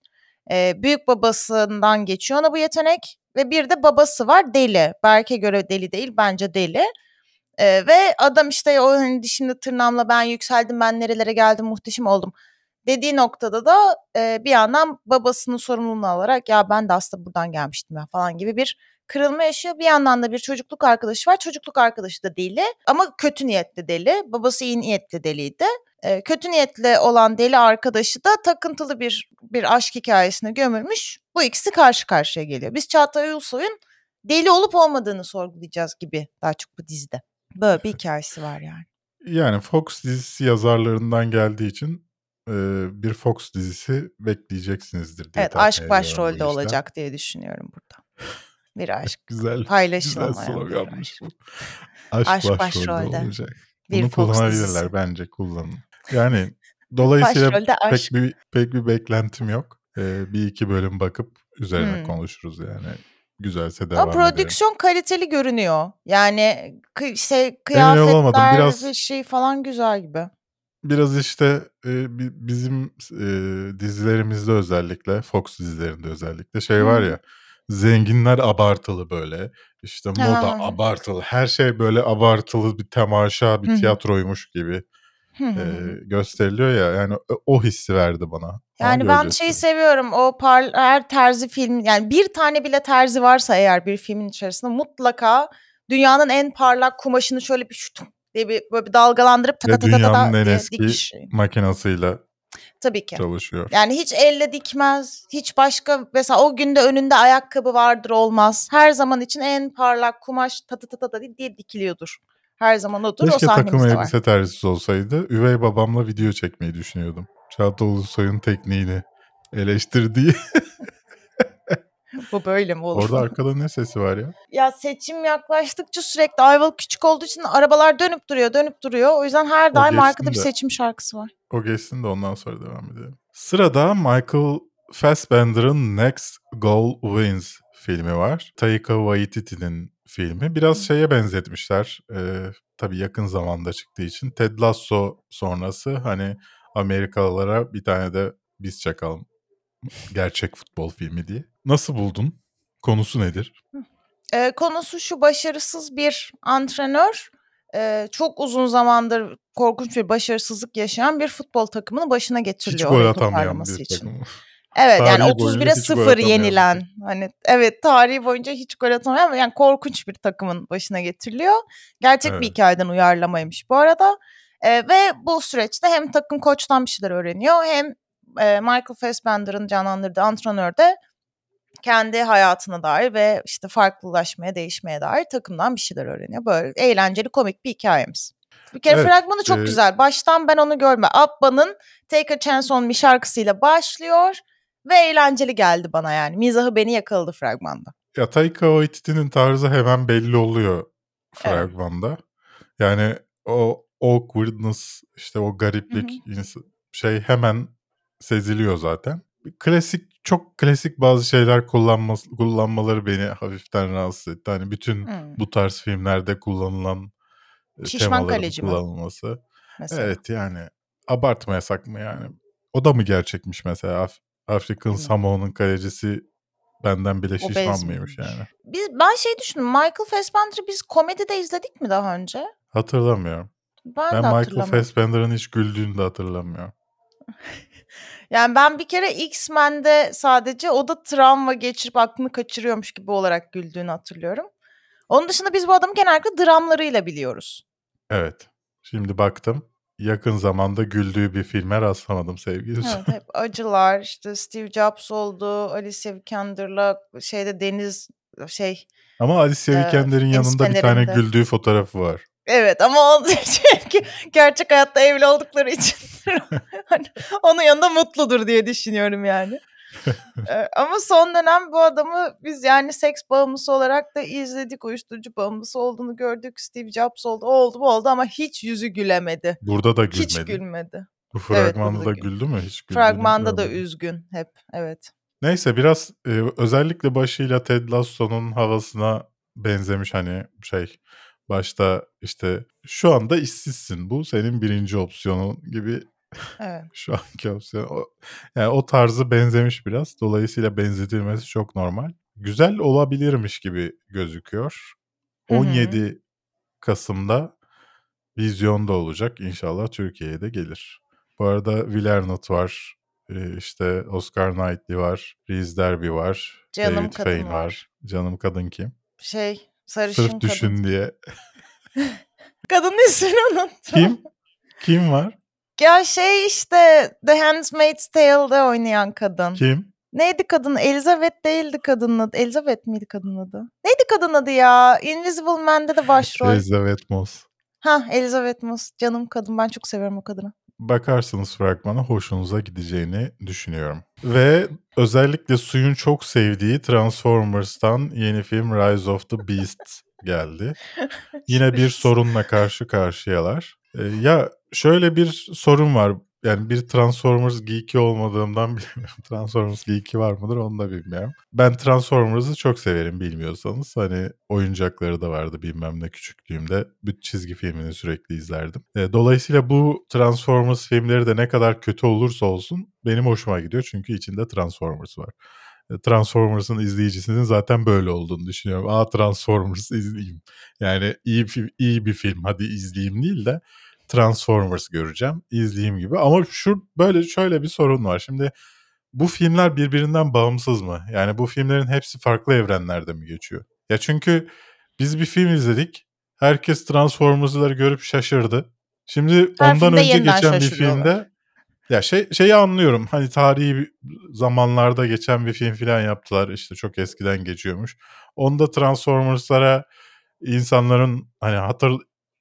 [SPEAKER 2] Ee, büyük babasından geçiyor ona bu yetenek ve bir de babası var deli. Berk'e göre deli değil bence deli. Ee, ve adam işte o hani dişimle tırnağımla ben yükseldim ben nerelere geldim muhteşem oldum dediği noktada da e, bir yandan babasının sorumluluğunu alarak ya ben de aslında buradan gelmiştim ya falan gibi bir kırılma yaşıyor. Bir yandan da bir çocukluk arkadaşı var. Çocukluk arkadaşı da deli ama kötü niyetli deli. Babası iyi niyetli deliydi. E, kötü niyetli olan deli arkadaşı da takıntılı bir bir aşk hikayesine gömülmüş. Bu ikisi karşı karşıya geliyor. Biz Çağatay Ulusoy'un deli olup olmadığını sorgulayacağız gibi daha çok bu dizide. Böyle bir hikayesi var yani.
[SPEAKER 1] Yani Fox dizisi yazarlarından geldiği için e, bir Fox dizisi bekleyeceksinizdir diye
[SPEAKER 2] Evet
[SPEAKER 1] tahmin
[SPEAKER 2] aşk
[SPEAKER 1] ediyorum bu
[SPEAKER 2] başrolde olacak diye düşünüyorum burada. Bir aşk
[SPEAKER 1] Güzel. Güzel
[SPEAKER 2] bir
[SPEAKER 1] sloganmış
[SPEAKER 2] aşk.
[SPEAKER 1] bu. Aşk,
[SPEAKER 2] Aşk
[SPEAKER 1] başrolde,
[SPEAKER 2] başrolde.
[SPEAKER 1] olacak.
[SPEAKER 2] Bir
[SPEAKER 1] Bunu
[SPEAKER 2] Fox
[SPEAKER 1] kullanabilirler
[SPEAKER 2] dizisi.
[SPEAKER 1] bence kullanın. Yani dolayısıyla
[SPEAKER 2] Başrolde
[SPEAKER 1] pek
[SPEAKER 2] aşk.
[SPEAKER 1] bir pek bir beklentim yok. Ee, bir iki bölüm bakıp üzerine
[SPEAKER 2] Hmm.
[SPEAKER 1] konuşuruz yani. Güzelse devam
[SPEAKER 2] Ama prodüksiyon kaliteli görünüyor. Yani kı- şey kıyafetler
[SPEAKER 1] Biraz-
[SPEAKER 2] bir şey falan güzel gibi.
[SPEAKER 1] Biraz işte e, bi- bizim e, dizilerimizde özellikle Fox dizilerinde özellikle şey var
[SPEAKER 2] Hı.
[SPEAKER 1] ya zenginler abartılı böyle işte moda
[SPEAKER 2] Ha.
[SPEAKER 1] abartılı her şey böyle abartılı bir temaşa bir tiyatroymuş gibi e, gösteriliyor ya yani o, hissi verdi bana.
[SPEAKER 2] Yani ben şeyi seviyorum. O par her terzi film yani bir tane bile terzi varsa eğer bir filmin içerisinde mutlaka dünyanın en parlak kumaşını şöyle bir şutum diye bir böyle bir dalgalandırıp taka taka taka
[SPEAKER 1] dünyanın en eski
[SPEAKER 2] dikiş.
[SPEAKER 1] makinasıyla
[SPEAKER 2] Tabii ki.
[SPEAKER 1] çalışıyor.
[SPEAKER 2] Yani hiç elle dikmez. Hiç başka mesela o günde önünde ayakkabı vardır olmaz. Her zaman için en parlak kumaş tatı tatı tatı diye dikiliyordur. Her zaman odur. o
[SPEAKER 1] Keşke takım
[SPEAKER 2] sahnemizde var.
[SPEAKER 1] elbise terzisi olsaydı. Üvey babamla video çekmeyi düşünüyordum. Çağatay Ulusoy'un tekniğini eleştirdiği.
[SPEAKER 2] Bu böyle mi olur?
[SPEAKER 1] Orada arkada ne sesi var ya?
[SPEAKER 2] Ya seçim yaklaştıkça sürekli Ayvalık küçük olduğu için arabalar dönüp duruyor, dönüp duruyor. O yüzden her daim arkada bir seçim şarkısı var.
[SPEAKER 1] O geçsin de ondan sonra devam edelim. Sırada Michael Fassbender'ın Next Goal Wins filmi var. Taika Waititi'nin filmi. Biraz şeye benzetmişler. Ee, tabii yakın zamanda çıktığı için. Ted Lasso sonrası hani Amerikalılara bir tane de biz çakalım. Gerçek futbol filmi diye. Nasıl buldun? Konusu nedir?
[SPEAKER 2] Ee, konusu şu başarısız bir antrenör e, çok uzun zamandır korkunç bir başarısızlık yaşayan bir futbol takımının başına
[SPEAKER 1] Hiç
[SPEAKER 2] getiriliyor.
[SPEAKER 1] gol
[SPEAKER 2] orayı
[SPEAKER 1] atamayan bir
[SPEAKER 2] için.
[SPEAKER 1] takım.
[SPEAKER 2] Evet yani
[SPEAKER 1] Tarihi boyunca
[SPEAKER 2] 31'e
[SPEAKER 1] hiç gol
[SPEAKER 2] 0
[SPEAKER 1] atamayan bir
[SPEAKER 2] yenilen hani evet tarihi boyunca hiç gol atamayan ama yani korkunç bir takımın başına getiriliyor. Gerçek bir
[SPEAKER 1] Evet.
[SPEAKER 2] hikayeden uyarlamaymış bu arada. Ee, ve bu süreçte hem takım koçtan bir şeyler öğreniyor hem e, Michael Fassbender'ın canlandırdığı antrenör de kendi hayatına dair ve işte farklılaşmaya, değişmeye dair takımdan bir şeyler öğreniyor. Böyle eğlenceli, komik bir hikayemiz. Bir kere
[SPEAKER 1] Evet,
[SPEAKER 2] fragmanı çok
[SPEAKER 1] e-
[SPEAKER 2] güzel. Baştan ben onu görme. Abba'nın Take a Chance on Me şarkısıyla başlıyor ve eğlenceli geldi bana yani. Mizahı beni yakaladı fragmanda.
[SPEAKER 1] Ya Taika Waititi'nin tarzı hemen belli oluyor fragmanda. Yani o awkwardness işte o gariplik ins- şey hemen seziliyor zaten. Klasik çok klasik bazı şeyler kullanması, kullanmaları beni hafiften rahatsız etti. Hani bütün
[SPEAKER 2] Hmm.
[SPEAKER 1] bu tarz filmlerde kullanılan e,
[SPEAKER 2] Şişman
[SPEAKER 1] temaların
[SPEAKER 2] kaleci mi?
[SPEAKER 1] kullanılması.
[SPEAKER 2] Mesela.
[SPEAKER 1] Evet yani abartmayasak mı yani? O da mı gerçekmiş mesela? Af- Afrikan
[SPEAKER 2] Bilmiyorum.
[SPEAKER 1] Samoa'nın kalecisi benden bile şişman mıymış yani?
[SPEAKER 2] Biz, ben şey düşündüm. Michael Fassbender'ı biz komedide izledik mi daha önce?
[SPEAKER 1] Hatırlamıyorum.
[SPEAKER 2] Ben,
[SPEAKER 1] Ben
[SPEAKER 2] de
[SPEAKER 1] Michael. Fassbender'ın hiç güldüğünü de hatırlamıyorum.
[SPEAKER 2] Yani ben bir kere X-Men'de sadece o da travma geçirip aklını kaçırıyormuş gibi olarak güldüğünü hatırlıyorum. Onun dışında biz bu adamı genellikle dramlarıyla biliyoruz.
[SPEAKER 1] Evet. Şimdi baktım. Yakın zamanda güldüğü bir filme rastlamadım sevgili.
[SPEAKER 2] Evet hep acılar işte Steve Jobs oldu, Alicia Vikander'la şeyde deniz şey
[SPEAKER 1] Ama Alicia
[SPEAKER 2] Ee,
[SPEAKER 1] Vikander'in yanında bir tane güldüğü fotoğrafı var.
[SPEAKER 2] Evet ama o çünkü gerçek hayatta evli oldukları için hani onun yanında mutludur diye düşünüyorum yani. Ee, ama son dönem bu adamı biz yani seks bağımlısı olarak da izledik. Uyuşturucu bağımlısı olduğunu gördük. Steve Jobs oldu, o oldu, bu oldu ama hiç yüzü gülemedi.
[SPEAKER 1] Burada da gülmedi.
[SPEAKER 2] Hiç gülmedi.
[SPEAKER 1] Bu
[SPEAKER 2] Evet,
[SPEAKER 1] fragmanda
[SPEAKER 2] burada
[SPEAKER 1] da
[SPEAKER 2] gül-
[SPEAKER 1] güldü mü? Hiç
[SPEAKER 2] Fragmanda da üzgün hep. Evet.
[SPEAKER 1] Neyse biraz e, özellikle başıyla Ted Lasso'nun havasına benzemiş hani şey başta işte şu anda işsizsin bu senin birinci opsiyonun gibi
[SPEAKER 2] Evet.
[SPEAKER 1] şu anki opsiyon. O, yani o tarzı benzemiş biraz. Dolayısıyla benzetilmesi çok normal. Güzel olabilirmiş gibi gözüküyor.
[SPEAKER 2] Hı hı.
[SPEAKER 1] 17 Kasım'da vizyonda olacak. İnşallah Türkiye'ye de gelir. Bu arada Will Arnett var. Ee, işte Oscar Knightley var. Reese Derby var.
[SPEAKER 2] Canım
[SPEAKER 1] David
[SPEAKER 2] kadın
[SPEAKER 1] Fane
[SPEAKER 2] var.
[SPEAKER 1] var. Canım kadın kim?
[SPEAKER 2] Şey sarışın
[SPEAKER 1] Sırf
[SPEAKER 2] kadın.
[SPEAKER 1] düşün diye.
[SPEAKER 2] Kadının ismini unuttum.
[SPEAKER 1] Kim? Kim var?
[SPEAKER 2] Ya şey işte The Handmaid's Tale'de oynayan kadın.
[SPEAKER 1] Kim?
[SPEAKER 2] Neydi kadın? Elizabeth değildi kadının adı. Elizabeth miydi kadının adı? Neydi kadın adı ya? Invisible Man'de de başrol.
[SPEAKER 1] Elizabeth Moss.
[SPEAKER 2] ha Elizabeth Moss. Canım kadın. Ben çok severim o kadını.
[SPEAKER 1] bakarsınız fragmana hoşunuza gideceğini düşünüyorum. Ve özellikle suyun çok sevdiği Transformers'tan yeni film Rise of the Beast geldi. Yine bir sorunla karşı karşıyalar. Ya şöyle bir sorun var. Yani bir Transformers geek'i olmadığımdan bilmiyorum. Transformers geek'i var mıdır onu da bilmiyorum. Ben Transformers'ı çok severim bilmiyorsanız. Hani oyuncakları da vardı bilmem ne küçüklüğümde. Bir çizgi filmini sürekli izlerdim. Dolayısıyla bu Transformers filmleri de ne kadar kötü olursa olsun benim hoşuma gidiyor. Çünkü içinde Transformers var. E, Transformers'ın izleyicisinin zaten böyle olduğunu düşünüyorum. Aa Transformers izleyeyim. Yani iyi, fi- iyi bir film hadi izleyeyim değil de Transformers göreceğim, izleyeyim gibi. Ama şu böyle şöyle bir sorun var. Şimdi bu filmler birbirinden bağımsız mı? Yani bu filmlerin hepsi farklı evrenlerde mi geçiyor? Ya çünkü biz bir film izledik. Herkes Transformers'ları görüp şaşırdı. Şimdi
[SPEAKER 2] Her
[SPEAKER 1] ondan önce geçen bir filmde ya şey şeyi anlıyorum. Hani tarihi zamanlarda geçen bir film falan yaptılar. İşte çok eskiden geçiyormuş. Onda Transformers'lara insanların hani hatır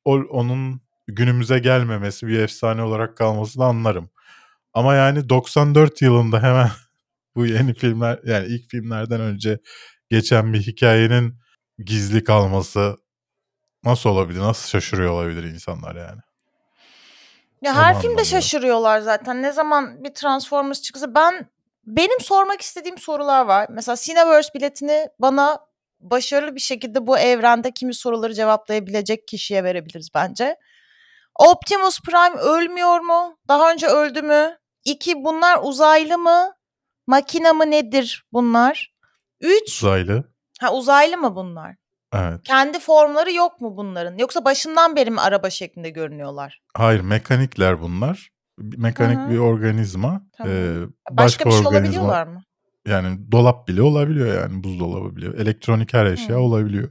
[SPEAKER 1] onun günümüze gelmemesi, bir efsane olarak kalmasını anlarım. Ama yani 94 yılında hemen bu yeni filmler yani ilk filmlerden önce geçen bir hikayenin gizli kalması nasıl olabilir? Nasıl şaşırıyor olabilir insanlar yani?
[SPEAKER 2] Ya her filmde
[SPEAKER 1] anlamıyorum.
[SPEAKER 2] şaşırıyorlar zaten. Ne zaman bir Transformers çıksa ben benim sormak istediğim sorular var. Mesela Cineverse biletini bana başarılı bir şekilde bu evrende kimi soruları cevaplayabilecek kişiye verebiliriz bence. Optimus Prime ölmüyor mu? Daha önce öldü mü? İki bunlar uzaylı mı? Makina mı nedir bunlar? Üç
[SPEAKER 1] Uzaylı.
[SPEAKER 2] ha uzaylı mı bunlar?
[SPEAKER 1] Evet.
[SPEAKER 2] Kendi formları yok mu bunların? Yoksa başından beri mi araba şeklinde görünüyorlar?
[SPEAKER 1] Hayır mekanikler bunlar. Mekanik
[SPEAKER 2] Hı hı.
[SPEAKER 1] bir organizma.
[SPEAKER 2] Tamam.
[SPEAKER 1] Ee,
[SPEAKER 2] Başka,
[SPEAKER 1] başka
[SPEAKER 2] bir şey
[SPEAKER 1] organizma
[SPEAKER 2] olabiliyorlar mı?
[SPEAKER 1] yani dolap bile olabiliyor yani buzdolabı bile. Elektronik her eşya
[SPEAKER 2] Hı.
[SPEAKER 1] olabiliyor.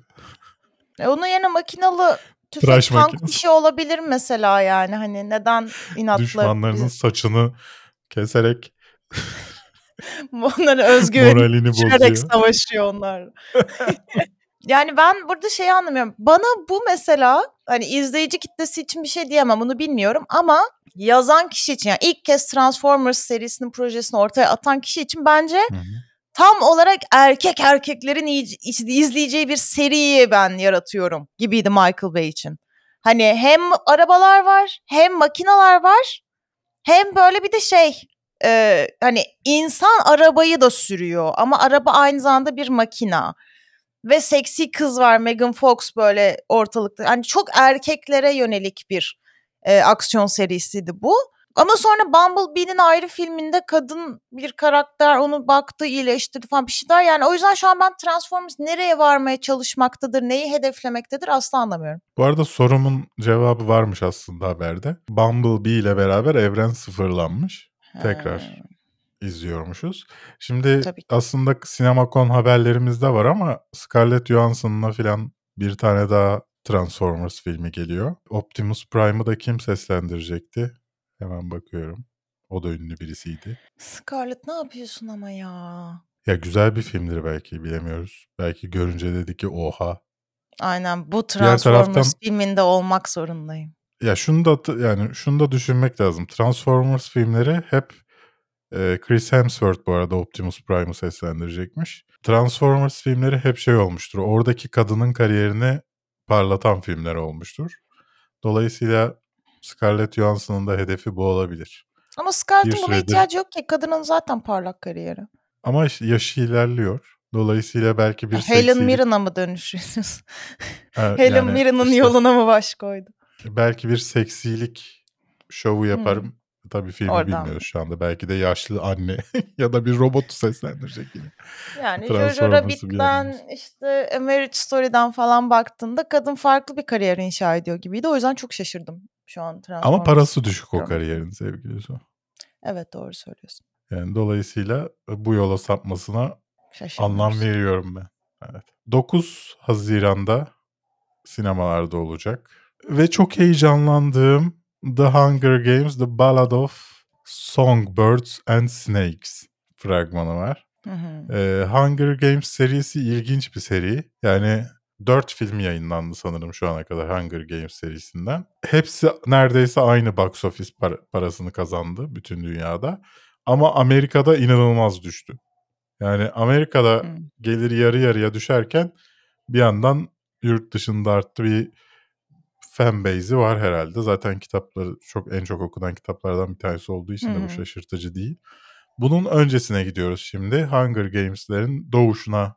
[SPEAKER 2] E onun yerine makinalı tüfek
[SPEAKER 1] Tıraş
[SPEAKER 2] tank
[SPEAKER 1] makinesi.
[SPEAKER 2] bir şey olabilir mesela yani hani neden inatla
[SPEAKER 1] Düşmanlarının
[SPEAKER 2] biz-
[SPEAKER 1] saçını keserek
[SPEAKER 2] onların özgüveni
[SPEAKER 1] moralini
[SPEAKER 2] düşürerek
[SPEAKER 1] bozuyor.
[SPEAKER 2] savaşıyor onlar. yani ben burada şeyi anlamıyorum. Bana bu mesela hani izleyici kitlesi için bir şey diyemem bunu bilmiyorum ama yazan kişi için yani ilk kez Transformers serisinin projesini ortaya atan kişi için bence
[SPEAKER 1] Hı hı.
[SPEAKER 2] tam olarak erkek erkeklerin izleyeceği bir seriyi ben yaratıyorum gibiydi Michael Bay için. Hani hem arabalar var hem makinalar var hem böyle bir de şey e, hani insan arabayı da sürüyor ama araba aynı zamanda bir makina. Ve seksi kız var Megan Fox böyle ortalıkta. Hani çok erkeklere yönelik bir e, aksiyon serisiydi bu. Ama sonra Bumblebee'nin ayrı filminde kadın bir karakter onu baktı iyileştirdi falan bir şeyler. Yani o yüzden şu an ben Transformers nereye varmaya çalışmaktadır, neyi hedeflemektedir asla anlamıyorum.
[SPEAKER 1] Bu arada sorumun cevabı varmış aslında haberde. Bumblebee ile beraber evren sıfırlanmış. Tekrar
[SPEAKER 2] Ha.
[SPEAKER 1] İzliyormuşuz. Şimdi
[SPEAKER 2] Tabii ki.
[SPEAKER 1] aslında Sinemakon haberlerimizde var ama Scarlett Johansson'la filan bir tane daha Transformers filmi geliyor. Optimus Prime'ı da kim seslendirecekti? Hemen bakıyorum. O da ünlü birisiydi.
[SPEAKER 2] Scarlett ne yapıyorsun ama ya?
[SPEAKER 1] Ya güzel bir filmdir belki bilemiyoruz. Belki görünce dedi ki oha.
[SPEAKER 2] Aynen bu Transformers
[SPEAKER 1] taraftan
[SPEAKER 2] filminde olmak zorundayım.
[SPEAKER 1] ya şunu da yani şunu da düşünmek lazım. Transformers filmleri hep e, Chris Hemsworth bu arada Optimus Prime'ı seslendirecekmiş. Transformers filmleri hep şey olmuştur. Oradaki kadının kariyerini parlatan filmler olmuştur. Dolayısıyla Scarlett Johansson'ın da hedefi bu olabilir.
[SPEAKER 2] Ama Scarlett'ın buna
[SPEAKER 1] süredir
[SPEAKER 2] ihtiyacı yok ki. Kadının zaten parlak kariyeri.
[SPEAKER 1] ama yaşı ilerliyor. Dolayısıyla belki bir
[SPEAKER 2] Helen
[SPEAKER 1] seksilik
[SPEAKER 2] Mirren'a mı dönüşüyorsunuz? Helen
[SPEAKER 1] yani
[SPEAKER 2] Mirren'ın
[SPEAKER 1] işte
[SPEAKER 2] yoluna mı baş koydu?
[SPEAKER 1] belki bir seksilik şovu
[SPEAKER 2] Hmm.
[SPEAKER 1] Tabii filmi
[SPEAKER 2] Oradan
[SPEAKER 1] bilmiyoruz şu anda. Belki de yaşlı anne ya da bir robotu seslendirecek yine.
[SPEAKER 2] Yani Jojo Rabbit'ten işte A Marriage Story'den falan baktığında kadın farklı bir kariyer inşa ediyor gibiydi. O yüzden çok şaşırdım şu an
[SPEAKER 1] Ama parası düşük o kariyerin sevgili Su.
[SPEAKER 2] Evet doğru söylüyorsun.
[SPEAKER 1] Yani dolayısıyla bu yola sapmasına anlam veriyorum ben. Evet. 9 Haziran'da sinemalarda olacak. Ve çok heyecanlandığım The Hunger Games The Ballad of Songbirds and Snakes fragmanı var.
[SPEAKER 2] Hı hı.
[SPEAKER 1] Ee, Hunger Games serisi ilginç bir seri. Yani 4 film yayınlandı sanırım şu ana kadar Hunger Games serisinden. Hepsi neredeyse aynı box office par- parasını kazandı bütün dünyada. Ama Amerika'da inanılmaz düştü. Yani Amerika'da
[SPEAKER 2] Hı.
[SPEAKER 1] gelir yarı yarıya düşerken bir yandan yurt dışında arttı bir fan base'i var herhalde. Zaten kitapları çok en çok okunan kitaplardan bir tanesi olduğu için de bu şaşırtıcı değil. Bunun öncesine gidiyoruz şimdi. Hunger Games'lerin doğuşuna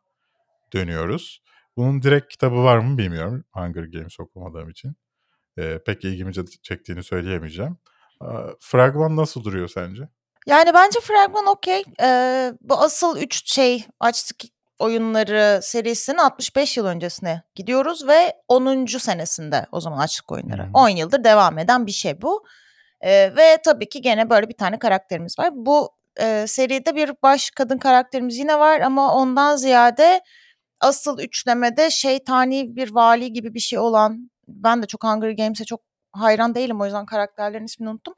[SPEAKER 1] dönüyoruz. Bunun direkt kitabı var mı bilmiyorum. Hunger Games okumadığım için. Ee, pek ilgimi çektiğini söyleyemeyeceğim. Aa, Fragman nasıl duruyor sence?
[SPEAKER 2] Yani bence fragman okey. Ee, bu asıl üç şey açtık oyunları serisinin 65 yıl öncesine gidiyoruz ve 10. senesinde o zaman açlık oyunları.
[SPEAKER 1] Hı.
[SPEAKER 2] 10 yıldır devam eden bir şey bu. Ee, ve tabii ki gene böyle bir tane karakterimiz var. Bu e, seride bir baş kadın karakterimiz yine var ama ondan ziyade asıl üçlemede şeytani bir vali gibi bir şey olan ben de çok Hunger Games'e çok hayran değilim o yüzden karakterlerin ismini unuttum.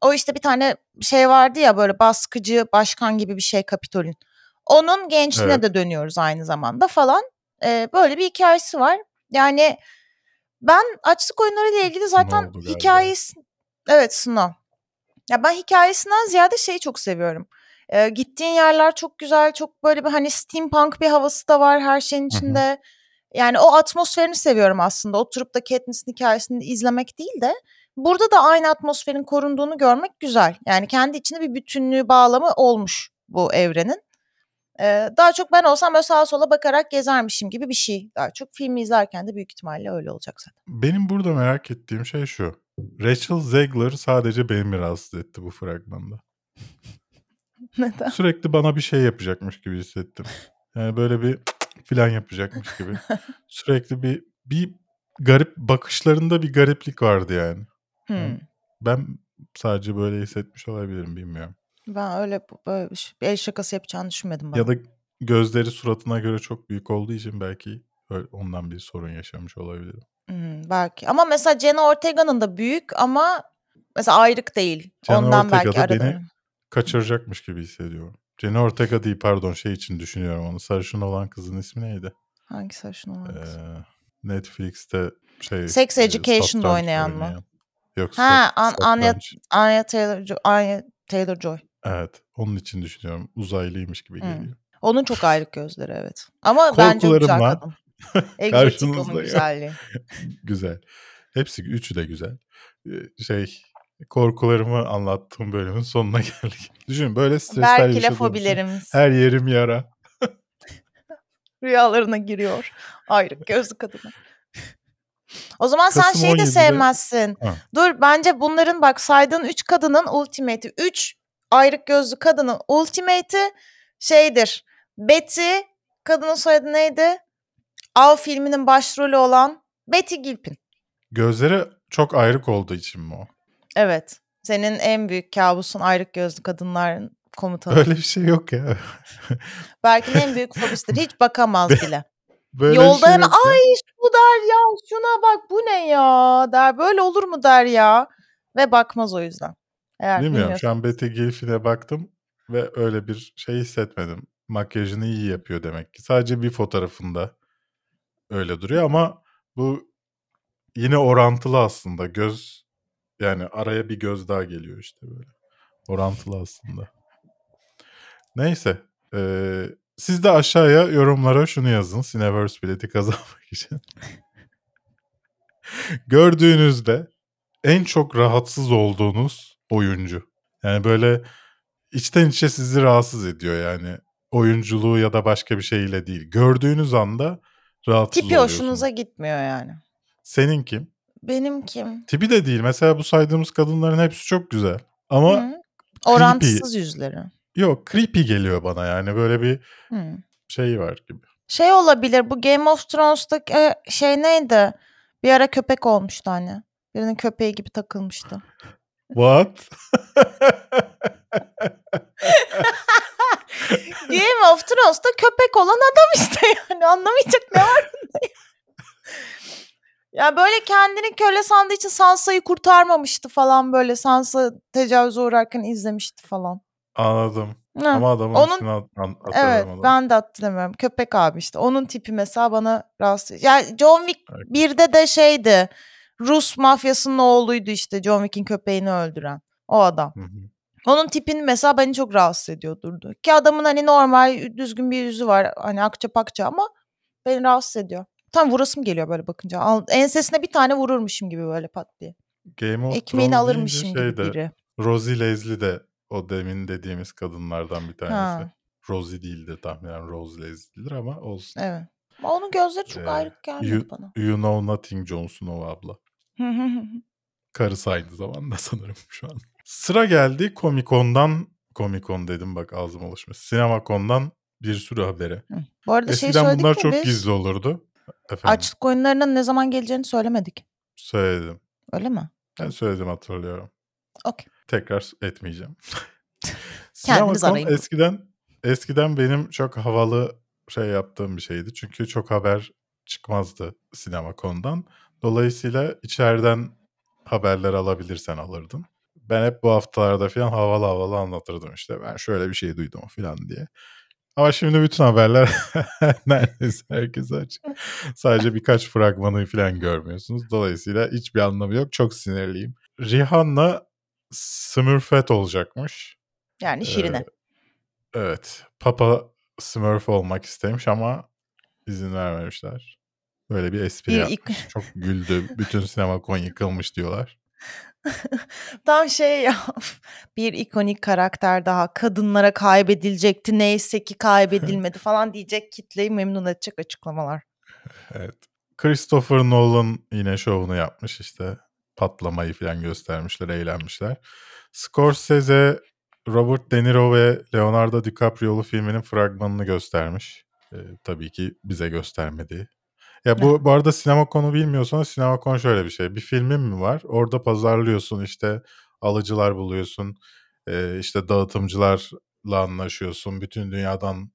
[SPEAKER 2] O işte bir tane şey vardı ya böyle baskıcı başkan gibi bir şey Kapitol'ün. Onun gençliğine
[SPEAKER 1] Evet.
[SPEAKER 2] de dönüyoruz aynı zamanda falan. Ee, böyle bir hikayesi var. Yani ben açlık oyunları ile ilgili zaten hikayesi evet Snow. Ya ben hikayesinden ziyade şeyi çok seviyorum. Ee, gittiğin yerler çok güzel, çok böyle bir hani steampunk bir havası da var her şeyin
[SPEAKER 1] Hı hı.
[SPEAKER 2] içinde. Yani o atmosferini seviyorum aslında. Oturup da Katniss'in hikayesini izlemek değil de burada da aynı atmosferin korunduğunu görmek güzel. Yani kendi içinde bir bütünlüğü bağlamı olmuş bu evrenin. Daha çok ben olsam böyle sağa sola bakarak gezermişim gibi bir şey. Daha çok filmi izlerken de büyük ihtimalle öyle olacak zaten.
[SPEAKER 1] Benim burada merak ettiğim şey şu. Rachel Zegler sadece beni rahatsız etti bu fragmanda.
[SPEAKER 2] Neden?
[SPEAKER 1] Sürekli bana bir şey yapacakmış gibi hissettim. Yani böyle bir filan yapacakmış gibi. Sürekli bir bir garip bakışlarında bir gariplik vardı yani.
[SPEAKER 2] Hmm.
[SPEAKER 1] Yani ben sadece böyle hissetmiş olabilirim bilmiyorum.
[SPEAKER 2] Ben öyle böyle bir şey- bir el şakası yapacağını düşünmedim
[SPEAKER 1] Ya
[SPEAKER 2] bana.
[SPEAKER 1] da gözleri suratına göre çok büyük olduğu için belki öyle- ondan bir sorun yaşamış olabilirim.
[SPEAKER 2] Hmm, belki. Ama mesela Jenna Ortega'nın da büyük ama mesela ayrık değil.
[SPEAKER 1] Jenna
[SPEAKER 2] Ondan
[SPEAKER 1] Ortega
[SPEAKER 2] belki
[SPEAKER 1] da
[SPEAKER 2] arada.
[SPEAKER 1] beni kaçıracakmış gibi hissediyorum. Jenna Ortega değil pardon şey için düşünüyorum onu. Sarışın olan kızın ismi neydi?
[SPEAKER 2] Hangisi sarışın olan kız?
[SPEAKER 1] Ee, Netflix'te şey
[SPEAKER 2] Sex
[SPEAKER 1] e,
[SPEAKER 2] Education'da
[SPEAKER 1] satranç
[SPEAKER 2] oynayan mı?
[SPEAKER 1] oynayan. Yok
[SPEAKER 2] Ha, An- Anya,
[SPEAKER 1] satranç.
[SPEAKER 2] Anya Taylor, Anya Taylor Joy.
[SPEAKER 1] Evet onun için düşünüyorum. Uzaylıymış gibi
[SPEAKER 2] Hmm.
[SPEAKER 1] geliyor.
[SPEAKER 2] Onun çok ayrık gözleri evet. Ama bence güzel kadın. Egzotik onun güzelliği.
[SPEAKER 1] güzel. Hepsi üçü de güzel. Şey korkularımı anlattığım bölümün sonuna geldik. Düşünün böyle stresler
[SPEAKER 2] Berk ile
[SPEAKER 1] yaşadığım
[SPEAKER 2] fobilerimiz
[SPEAKER 1] her yerim yara.
[SPEAKER 2] rüyalarına giriyor. Ayrık gözlü kadını. O zaman sen
[SPEAKER 1] Kasım
[SPEAKER 2] şeyi de
[SPEAKER 1] 17'de
[SPEAKER 2] sevmezsin.
[SPEAKER 1] Ha.
[SPEAKER 2] Dur bence bunların bak saydığın 3 kadının ultimate'i. 3 ayrık gözlü kadının ultimate'i şeydir. Betty, kadının soyadı neydi? Av filminin başrolü olan Betty Gilpin.
[SPEAKER 1] Gözleri çok ayrık olduğu için mi o?
[SPEAKER 2] Evet. Senin en büyük kabusun ayrık gözlü kadınların komutanı.
[SPEAKER 1] Öyle bir şey yok ya.
[SPEAKER 2] Belki en büyük fobisidir. Hiç bakamaz bile.
[SPEAKER 1] Böyle
[SPEAKER 2] Yolda
[SPEAKER 1] şey
[SPEAKER 2] hemen ay şu der ya şuna bak bu ne ya der. Böyle olur mu der ya. Ve bakmaz o yüzden. Eğer
[SPEAKER 1] Bilmiyorum. Şu an Betty Gilfin'e baktım ve öyle bir şey hissetmedim. Makyajını iyi yapıyor demek ki. Sadece bir fotoğrafında öyle duruyor ama bu yine orantılı aslında. Göz yani araya bir göz daha geliyor işte böyle. Orantılı aslında. Neyse. eee, siz de aşağıya yorumlara şunu yazın. Cineverse bileti kazanmak için. Gördüğünüzde en çok rahatsız olduğunuz oyuncu. Yani böyle içten içe sizi rahatsız ediyor yani. Oyunculuğu ya da başka bir şeyle değil. Gördüğünüz anda rahatsız
[SPEAKER 2] Tipi
[SPEAKER 1] oluyorsunuz.
[SPEAKER 2] hoşunuza gitmiyor yani.
[SPEAKER 1] Senin kim?
[SPEAKER 2] Benim kim?
[SPEAKER 1] Tipi de değil. Mesela bu saydığımız kadınların hepsi çok güzel. Ama
[SPEAKER 2] Hı. Orantısız yüzleri.
[SPEAKER 1] yok creepy geliyor bana yani. Böyle bir
[SPEAKER 2] Hı.
[SPEAKER 1] şey var gibi.
[SPEAKER 2] Şey olabilir bu Game of Thrones'taki e, şey neydi? Bir ara köpek olmuştu hani. Birinin köpeği gibi takılmıştı.
[SPEAKER 1] What?
[SPEAKER 2] Game of Thrones'ta köpek olan adam işte yani anlamayacak ne var ya? Ya böyle kendini köle sandığı için Sansa'yı kurtarmamıştı falan böyle. Sansa tecavüze uğrarken izlemişti falan.
[SPEAKER 1] Anladım.
[SPEAKER 2] Hı.
[SPEAKER 1] Ama adamın
[SPEAKER 2] Onun-
[SPEAKER 1] ismini hat- an-
[SPEAKER 2] Evet
[SPEAKER 1] hatırlayamadım.
[SPEAKER 2] ben de hatırlamıyorum. Köpek abi işte. Onun tipi mesela bana rahatsız. Yani John Wick
[SPEAKER 1] Evet.
[SPEAKER 2] 1'de de şeydi. Rus mafyasının oğluydu işte John Wick'in köpeğini öldüren. O adam.
[SPEAKER 1] Hı hı.
[SPEAKER 2] Onun tipini mesela beni çok rahatsız ediyordu. Ki adamın hani normal düzgün bir yüzü var. Hani akça pakça ama beni rahatsız ediyor. Tam vurasım geliyor böyle bakınca. Al- Ensesine bir tane vururmuşum gibi böyle pat diye.
[SPEAKER 1] Game of
[SPEAKER 2] Ekmeğini
[SPEAKER 1] Thrones
[SPEAKER 2] alırmışım
[SPEAKER 1] deyince
[SPEAKER 2] gibi biri.
[SPEAKER 1] Rosie Leslie de o demin dediğimiz kadınlardan bir tanesi.
[SPEAKER 2] Ha.
[SPEAKER 1] Rosie değildir tahminen Rose Leslie'dir ama olsun.
[SPEAKER 2] Evet. Ama onun gözleri çok
[SPEAKER 1] Ee,
[SPEAKER 2] ayrık gelmedi
[SPEAKER 1] you,
[SPEAKER 2] bana.
[SPEAKER 1] you Know Nothing Jon Snow abla. Karısı aynı zamanda sanırım şu an. Sıra geldi Comic Con'dan, Comic Con dedim bak ağzıma alışmış. CinemaCon'dan bir sürü habere.
[SPEAKER 2] Bu arada şey
[SPEAKER 1] Eskiden
[SPEAKER 2] söyledik
[SPEAKER 1] bunlar çok
[SPEAKER 2] biz?
[SPEAKER 1] gizli olurdu. Efendim
[SPEAKER 2] Açlık oyunlarının ne zaman geleceğini söylemedik.
[SPEAKER 1] söyledim.
[SPEAKER 2] Öyle mi?
[SPEAKER 1] Ben söyledim hatırlıyorum.
[SPEAKER 2] Okey.
[SPEAKER 1] Tekrar etmeyeceğim.
[SPEAKER 2] Kendiniz arayın.
[SPEAKER 1] eskiden eskiden benim çok havalı şey yaptığım bir şeydi. Çünkü çok haber çıkmazdı Sinemakon'dan. Dolayısıyla içeriden haberler alabilirsen alırdın. Ben hep bu haftalarda falan havalı havalı anlatırdım işte. Ben şöyle bir şey duydum falan diye. Ama şimdi bütün haberler neredeyse herkese açık. Sadece birkaç fragmanı falan görmüyorsunuz. Dolayısıyla hiçbir anlamı yok. Çok sinirliyim. Rihanna Smurfette olacakmış.
[SPEAKER 2] Yani Şirine.
[SPEAKER 1] Ee, evet. Papa Smurf olmak istemiş ama izin vermemişler. Böyle bir espri
[SPEAKER 2] Bir
[SPEAKER 1] yapmış.
[SPEAKER 2] ik-
[SPEAKER 1] Çok güldü. Bütün sinema kon yıkılmış diyorlar.
[SPEAKER 2] Tam şey ya bir ikonik karakter daha kadınlara kaybedilecekti neyse ki kaybedilmedi falan diyecek kitleyi memnun edecek açıklamalar.
[SPEAKER 1] Evet. Christopher Nolan yine şovunu yapmış işte. Patlamayı falan göstermişler, eğlenmişler. Scorsese, Robert De Niro ve Leonardo DiCaprio'lu filminin fragmanını göstermiş. Ee, tabii ki bize göstermedi. Ya bu, bu arada sinema konu bilmiyorsanız sinema konu şöyle bir şey. Bir filmin mi var? Orada pazarlıyorsun işte alıcılar buluyorsun. Ee, işte dağıtımcılarla anlaşıyorsun. Bütün dünyadan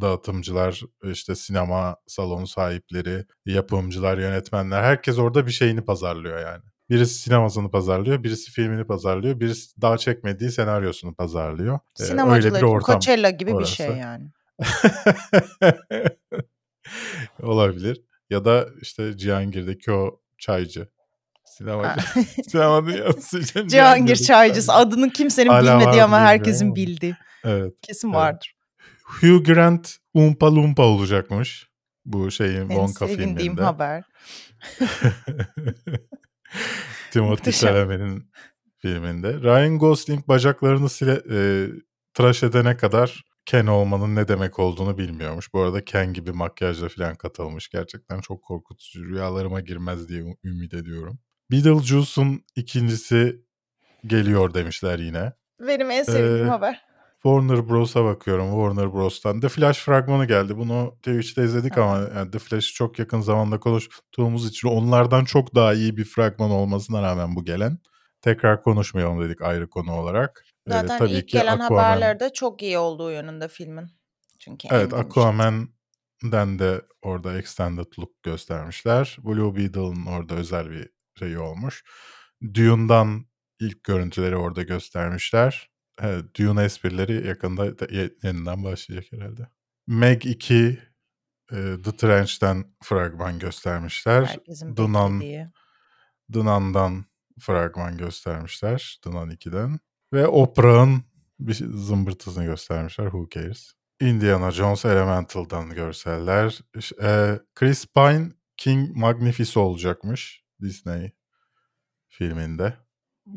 [SPEAKER 1] dağıtımcılar, işte sinema salonu sahipleri, yapımcılar, yönetmenler herkes orada bir şeyini pazarlıyor yani. Birisi sinemasını pazarlıyor, birisi filmini pazarlıyor, birisi daha çekmediği senaryosunu pazarlıyor. Ee, öyle
[SPEAKER 2] Sinemacılar
[SPEAKER 1] bir
[SPEAKER 2] için
[SPEAKER 1] ortam.
[SPEAKER 2] Coachella gibi bir
[SPEAKER 1] orası.
[SPEAKER 2] şey yani.
[SPEAKER 1] Olabilir. Ya da işte Cihangir'deki o çaycı. Sinemacı.
[SPEAKER 2] Ha.
[SPEAKER 1] Sinema dünyası için
[SPEAKER 2] Cihangir Çaycısı
[SPEAKER 1] çaycı.
[SPEAKER 2] adının kimsenin
[SPEAKER 1] Hala
[SPEAKER 2] bilmediği ama herkesin
[SPEAKER 1] ama.
[SPEAKER 2] bildiği.
[SPEAKER 1] Evet.
[SPEAKER 2] Kesin
[SPEAKER 1] Evet.
[SPEAKER 2] vardır.
[SPEAKER 1] Hugh Grant Umpa Lumpa olacakmış. Bu şeyin
[SPEAKER 2] En
[SPEAKER 1] Wonka
[SPEAKER 2] sevindiğim
[SPEAKER 1] filminde.
[SPEAKER 2] haber.
[SPEAKER 1] Timothy. Chalamet'in filminde. Ryan Gosling bacaklarını sile, e, tıraş edene kadar Ken olmanın ne demek olduğunu bilmiyormuş. Bu arada Ken gibi makyajla falan katılmış. Gerçekten çok korkutucu. Rüyalarıma girmez diye ümit ediyorum. Beetlejuice'un ikincisi geliyor demişler yine.
[SPEAKER 2] Benim en sevdiğim
[SPEAKER 1] Ee,
[SPEAKER 2] haber.
[SPEAKER 1] Warner Bros'a bakıyorum. Warner Bros'tan. The Flash fragmanı geldi. Bunu Twitch'te izledik
[SPEAKER 2] Hı.
[SPEAKER 1] ama yani The Flash'ı çok yakın zamanda konuştuğumuz için onlardan çok daha iyi bir fragman olmasına rağmen bu gelen. Tekrar konuşmayalım dedik ayrı konu olarak. Ee,
[SPEAKER 2] Zaten
[SPEAKER 1] tabii
[SPEAKER 2] ilk
[SPEAKER 1] ki
[SPEAKER 2] gelen
[SPEAKER 1] Aquaman-
[SPEAKER 2] haberleri de çok iyi olduğu yönünde filmin. Çünkü
[SPEAKER 1] Evet
[SPEAKER 2] konuşuldu.
[SPEAKER 1] Aquaman'den de orada extended look göstermişler. Blue Beetle'ın orada özel bir şeyi olmuş. Dune'dan ilk görüntüleri orada göstermişler. Evet, Dune esprileri yakında da- ye- yeniden başlayacak herhalde. Meg 2 e, The Trench'ten fragman göstermişler.
[SPEAKER 2] Herkesin
[SPEAKER 1] Dunan,
[SPEAKER 2] beklediği.
[SPEAKER 1] Dınan'dan fragman göstermişler. Dınan 2'den. Ve Oprah'ın bir zımbırtısını göstermişler. Who cares? Indiana Jones Elemental'dan görseller. E, Chris Pine King Magnifico olacakmış Disney filminde.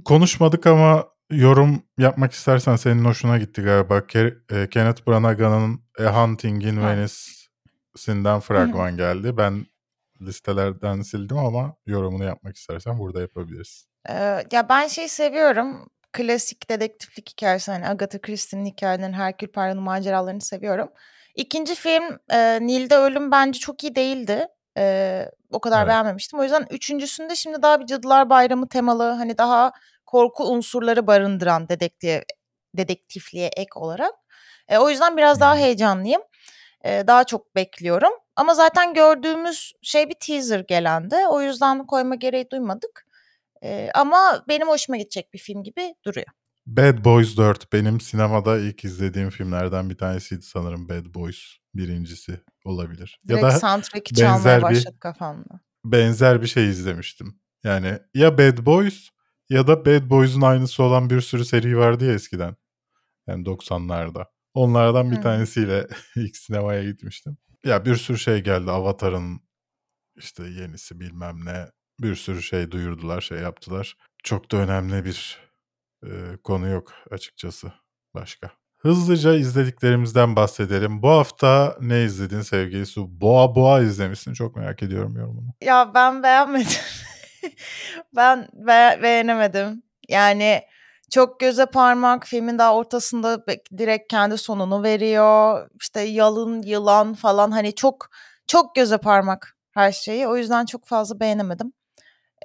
[SPEAKER 1] Konuşmadık ama yorum yapmak istersen senin hoşuna gitti galiba. Ke- e, Kenneth Branagh'ın A Hunting in. Venice'inden fragman geldi. Ben listelerden sildim ama yorumunu yapmak istersen burada yapabiliriz.
[SPEAKER 2] Ee, ya ben şey seviyorum. Klasik dedektiflik hikayesi hani Agatha Christie'nin hikayelerini, Herkül Poirot'un maceralarını seviyorum. İkinci film e, Nil'de Ölüm bence çok iyi değildi. E, o kadar
[SPEAKER 1] Evet.
[SPEAKER 2] beğenmemiştim. O yüzden üçüncüsünde şimdi daha bir Cadılar Bayramı temalı hani daha korku unsurları barındıran dedektif, dedektifliğe ek olarak. E, o yüzden biraz daha heyecanlıyım. E, daha çok bekliyorum. Ama zaten gördüğümüz şey bir teaser gelendi. O yüzden koyma gereği duymadık. Ee, ama benim hoşuma gidecek bir film gibi duruyor.
[SPEAKER 1] Bad Boys 4 benim sinemada ilk izlediğim filmlerden bir tanesiydi sanırım Bad Boys birincisi olabilir.
[SPEAKER 2] Direkt
[SPEAKER 1] ya da
[SPEAKER 2] soundtrack'i çalmaya
[SPEAKER 1] benzer bir
[SPEAKER 2] kafamda.
[SPEAKER 1] benzer bir şey izlemiştim. Yani ya Bad Boys ya da Bad Boys'un aynısı olan bir sürü seri vardı ya eskiden. Yani 90'larda. Onlardan bir
[SPEAKER 2] Hı.
[SPEAKER 1] tanesiyle ilk sinemaya gitmiştim. Ya bir sürü şey geldi. Avatar'ın işte yenisi bilmem ne. Bir sürü şey duyurdular, şey yaptılar. Çok da önemli bir e, konu yok açıkçası başka. Hızlıca izlediklerimizden bahsedelim. Bu hafta ne izledin sevgili Su? Boğa Boğa izlemişsin. Çok merak ediyorum yorumunu.
[SPEAKER 2] Ya ben beğenmedim. ben be- beğenemedim. Yani çok göze parmak filmin daha ortasında direkt kendi sonunu veriyor. İşte yalın yılan falan hani çok çok göze parmak her şeyi. O yüzden çok fazla beğenemedim.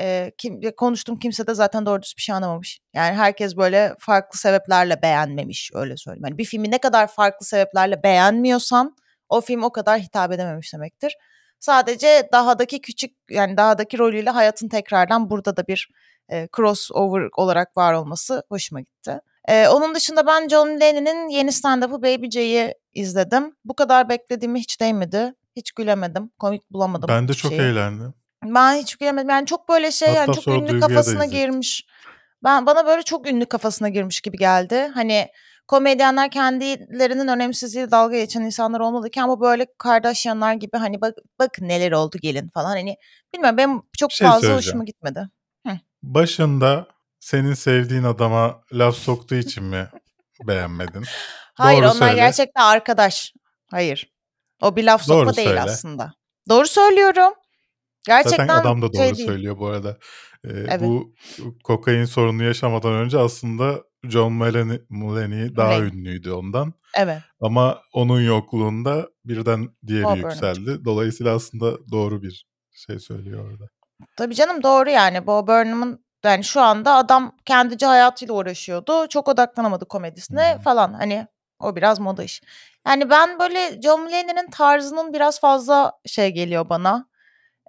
[SPEAKER 2] Ee, kim, konuştum kimse de zaten doğru düz bir şey anlamamış. Yani herkes böyle farklı sebeplerle beğenmemiş öyle söyleyeyim. Yani bir filmi ne kadar farklı sebeplerle beğenmiyorsan o film o kadar hitap edememiş demektir. Sadece dahadaki küçük yani dahadaki rolüyle hayatın tekrardan burada da bir e, crossover olarak var olması hoşuma gitti. E, onun dışında ben John Mulaney'nin yeni stand-up'ı Baby J'yi izledim. Bu kadar beklediğime hiç değmedi. Hiç gülemedim. Komik bulamadım
[SPEAKER 1] Ben de çok
[SPEAKER 2] şeyi.
[SPEAKER 1] eğlendim.
[SPEAKER 2] Ben hiç gülemedim. Yani çok böyle şey yani
[SPEAKER 1] Hatta
[SPEAKER 2] çok
[SPEAKER 1] sonra
[SPEAKER 2] ünlü
[SPEAKER 1] Duygu'ya da
[SPEAKER 2] kafasına girmiş. Ben bana böyle çok ünlü kafasına girmiş gibi geldi. Hani komedyenler kendilerinin önemsizliğiyle dalga geçen insanlar olmalıyken bu böyle Kardashianlar gibi hani bak, bakın neler oldu gelin falan. Hani bilmiyorum benim çok
[SPEAKER 1] Bir şey
[SPEAKER 2] fazla
[SPEAKER 1] söyleyeceğim.
[SPEAKER 2] hoşuma gitmedi.
[SPEAKER 1] Başında senin sevdiğin adama laf soktuğu için mi beğenmedin?
[SPEAKER 2] Hayır
[SPEAKER 1] Doğru
[SPEAKER 2] onlar
[SPEAKER 1] söyle.
[SPEAKER 2] gerçekten arkadaş. Hayır. O bir laf
[SPEAKER 1] Doğru
[SPEAKER 2] sokma değil
[SPEAKER 1] söyle.
[SPEAKER 2] aslında. Doğru söylüyorum. Gerçekten
[SPEAKER 1] Zaten adam da doğru
[SPEAKER 2] şey değil.
[SPEAKER 1] söylüyor bu arada. Ee,
[SPEAKER 2] Evet.
[SPEAKER 1] Bu kokain sorunu yaşamadan önce aslında John Mulaney, Mulaney daha
[SPEAKER 2] Mulaney.
[SPEAKER 1] ünlüydü ondan.
[SPEAKER 2] Evet.
[SPEAKER 1] Ama onun yokluğunda birden diğeri
[SPEAKER 2] Bob Burnham
[SPEAKER 1] yükseldi. Dolayısıyla aslında doğru bir şey söylüyor orada.
[SPEAKER 2] Tabii canım doğru yani. Bob Burnham'ın yani şu anda adam kendici hayatıyla uğraşıyordu. Çok odaklanamadı komedisine
[SPEAKER 1] Hmm.
[SPEAKER 2] falan. Hani o biraz moda iş. Yani ben böyle John Mulaney'nin tarzının biraz fazla şey geliyor bana.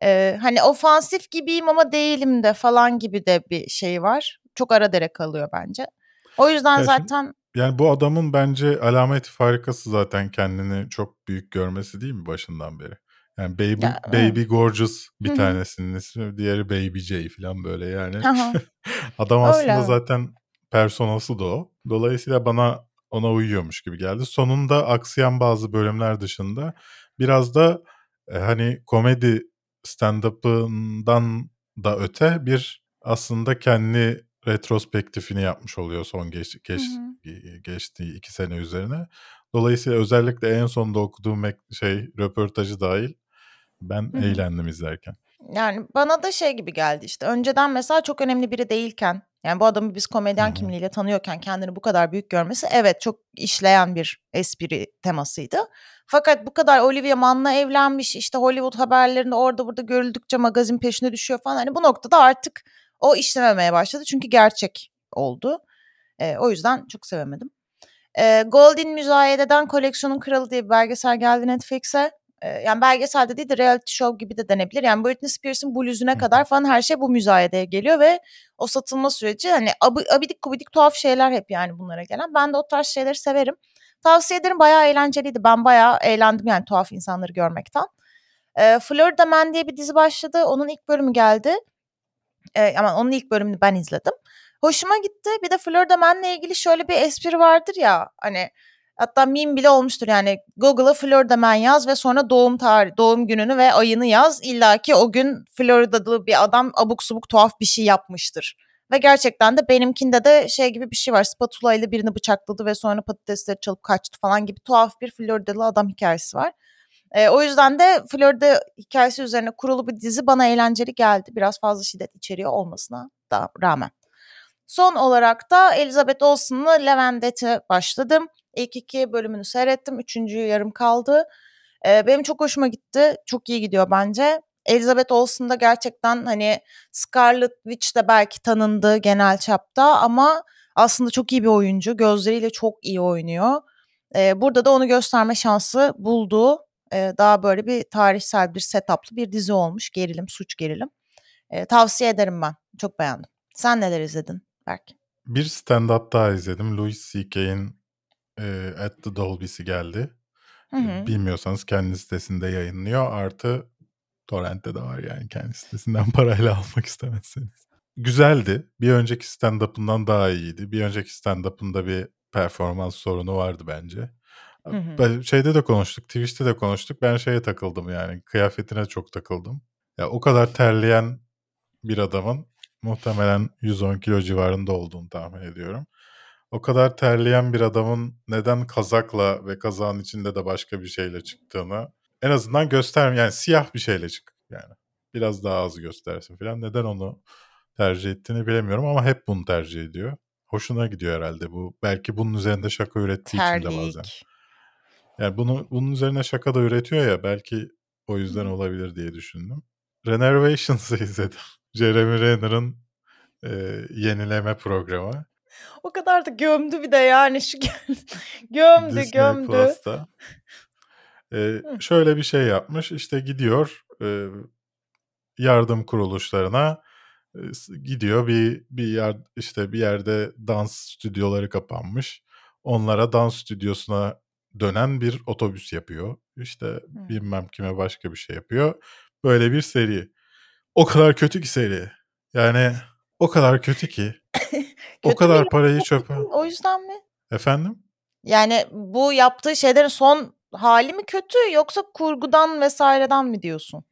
[SPEAKER 2] Ee, hani ofansif gibiyim ama değilim de falan gibi de bir şey var. Çok ara dere kalıyor bence. O yüzden
[SPEAKER 1] Ya şimdi-
[SPEAKER 2] zaten
[SPEAKER 1] Yani bu adamın bence alamet farikası zaten kendini çok büyük görmesi değil mi başından beri? Yani Baby,
[SPEAKER 2] Ya,
[SPEAKER 1] Baby Gorgeous bir
[SPEAKER 2] Hı
[SPEAKER 1] tanesinin ismi, diğeri Baby J falan böyle yani.
[SPEAKER 2] Hı hı.
[SPEAKER 1] Adam
[SPEAKER 2] Öyle
[SPEAKER 1] aslında
[SPEAKER 2] abi.
[SPEAKER 1] zaten personası da o. Dolayısıyla bana ona uyuyormuş gibi geldi. Sonunda aksayan bazı bölümler dışında biraz da e, hani komedi stand-up'ından da öte bir aslında kendi retrospektifini yapmış oluyor son geç, geç,
[SPEAKER 2] Hı
[SPEAKER 1] geçtiği iki sene üzerine. Dolayısıyla özellikle en sonunda okuduğum şey röportajı dahil ben
[SPEAKER 2] Hı hı.
[SPEAKER 1] eğlendim izlerken.
[SPEAKER 2] Yani bana da şey gibi geldi işte önceden mesela çok önemli biri değilken yani bu adamı biz
[SPEAKER 1] Hı
[SPEAKER 2] komedyen
[SPEAKER 1] hı.
[SPEAKER 2] kimliğiyle tanıyorken kendini bu kadar büyük görmesi evet çok işleyen bir espri temasıydı. Fakat bu kadar Olivia Munn'la evlenmiş işte Hollywood haberlerinde orada burada görüldükçe magazin peşine düşüyor falan hani bu noktada artık o işlememeye başladı çünkü gerçek oldu. Ee, o yüzden çok sevemedim. Ee, Goldin Müzayede'den Koleksiyonun Kralı diye bir belgesel geldi Netflix'e. Yani belgeselde değil de reality show gibi de denebilir. Yani Britney Spears'ın bluzuna kadar falan her şey bu müzayedeye geliyor ve o satılma süreci hani abi, abidik gubidik tuhaf şeyler hep yani bunlara gelen. Ben de o tarz şeyleri severim. Tavsiye ederim bayağı eğlenceliydi. Ben bayağı eğlendim yani tuhaf insanları görmekten. Ee, Florida Man diye bir dizi başladı. Onun ilk bölümü geldi. Ee, ama onun ilk bölümünü ben izledim. Hoşuma gitti. Bir de Florida Man'le ilgili şöyle bir espri vardır ya hani hatta meme bile olmuştur yani Google'a Florida Man yaz ve sonra doğum tarihi, doğum gününü ve ayını yaz. İlla ki o gün Florida'da bir adam abuk subuk tuhaf bir şey yapmıştır. Ve gerçekten de benimkinde de şey gibi bir şey var. Spatula ile birini bıçakladı ve sonra patatesleri çalıp kaçtı falan gibi tuhaf bir Floridalı adam hikayesi var. Ee, o yüzden de Florida hikayesi üzerine kurulu bir dizi bana eğlenceli geldi. Biraz fazla şiddet içeriyor olmasına da rağmen. Son olarak da Elizabeth Olsen'la Levendet'e başladım. İlk iki bölümünü seyrettim. Üçüncü yarım kaldı. Ee, benim çok hoşuma gitti. Çok iyi gidiyor bence. Elizabeth Olsen da gerçekten hani Scarlet Witch de belki tanındı genel çapta ama aslında çok iyi bir oyuncu. Gözleriyle çok iyi oynuyor. Ee, burada da onu gösterme şansı buldu. Ee, daha böyle bir tarihsel bir setuplı bir dizi olmuş. Gerilim, suç gerilim. Ee, tavsiye ederim ben. Çok beğendim. Sen neler izledin Berk?
[SPEAKER 1] Bir stand-up daha izledim. Louis C.K.'in e, At the Dolby'si geldi.
[SPEAKER 2] Hı
[SPEAKER 1] E,
[SPEAKER 2] hı.
[SPEAKER 1] Bilmiyorsanız kendi sitesinde yayınlıyor. Artı Torrent'te de var yani kendi sitesinden parayla almak istemezseniz. Güzeldi. Bir önceki stand-up'ından daha iyiydi. Bir önceki stand-up'ında bir performans sorunu vardı bence.
[SPEAKER 2] Hı hı.
[SPEAKER 1] Ben şeyde de konuştuk, Twitch'te de konuştuk. Ben şeye takıldım yani. Kıyafetine çok takıldım. Ya o kadar terleyen bir adamın muhtemelen 110 kilo civarında olduğunu tahmin ediyorum. O kadar terleyen bir adamın neden kazakla ve kazağın içinde de başka bir şeyle çıktığını en azından göster yani siyah bir şeyle çık yani. Biraz daha az göstersin falan. Neden onu tercih ettiğini bilemiyorum ama hep bunu tercih ediyor. Hoşuna gidiyor herhalde bu. Belki bunun üzerinde şaka ürettiği için de bazen.
[SPEAKER 2] Terlik.
[SPEAKER 1] Yani bunu bunun üzerine şaka da üretiyor ya belki o yüzden olabilir diye düşündüm. Renervations'ı izledim. Jeremy Renner'ın e, yenileme programı.
[SPEAKER 2] O kadar da gömdü bir de yani şu gömdü
[SPEAKER 1] Disney
[SPEAKER 2] gömdü.
[SPEAKER 1] Plus'ta. E,
[SPEAKER 2] Hı.
[SPEAKER 1] şöyle bir şey yapmış. İşte gidiyor e, yardım kuruluşlarına e, gidiyor bir bir yer işte bir yerde dans stüdyoları kapanmış. Onlara dans stüdyosuna dönen bir otobüs yapıyor. İşte
[SPEAKER 2] Hı.
[SPEAKER 1] bilmem kime başka bir şey yapıyor. Böyle bir seri. O kadar kötü ki seri. Yani o kadar kötü ki. o
[SPEAKER 2] Kötü
[SPEAKER 1] kadar parayı çöpe.
[SPEAKER 2] o yüzden mi?
[SPEAKER 1] Efendim?
[SPEAKER 2] Yani bu yaptığı şeylerin son hali mi kötü yoksa kurgudan vesaireden mi diyorsun?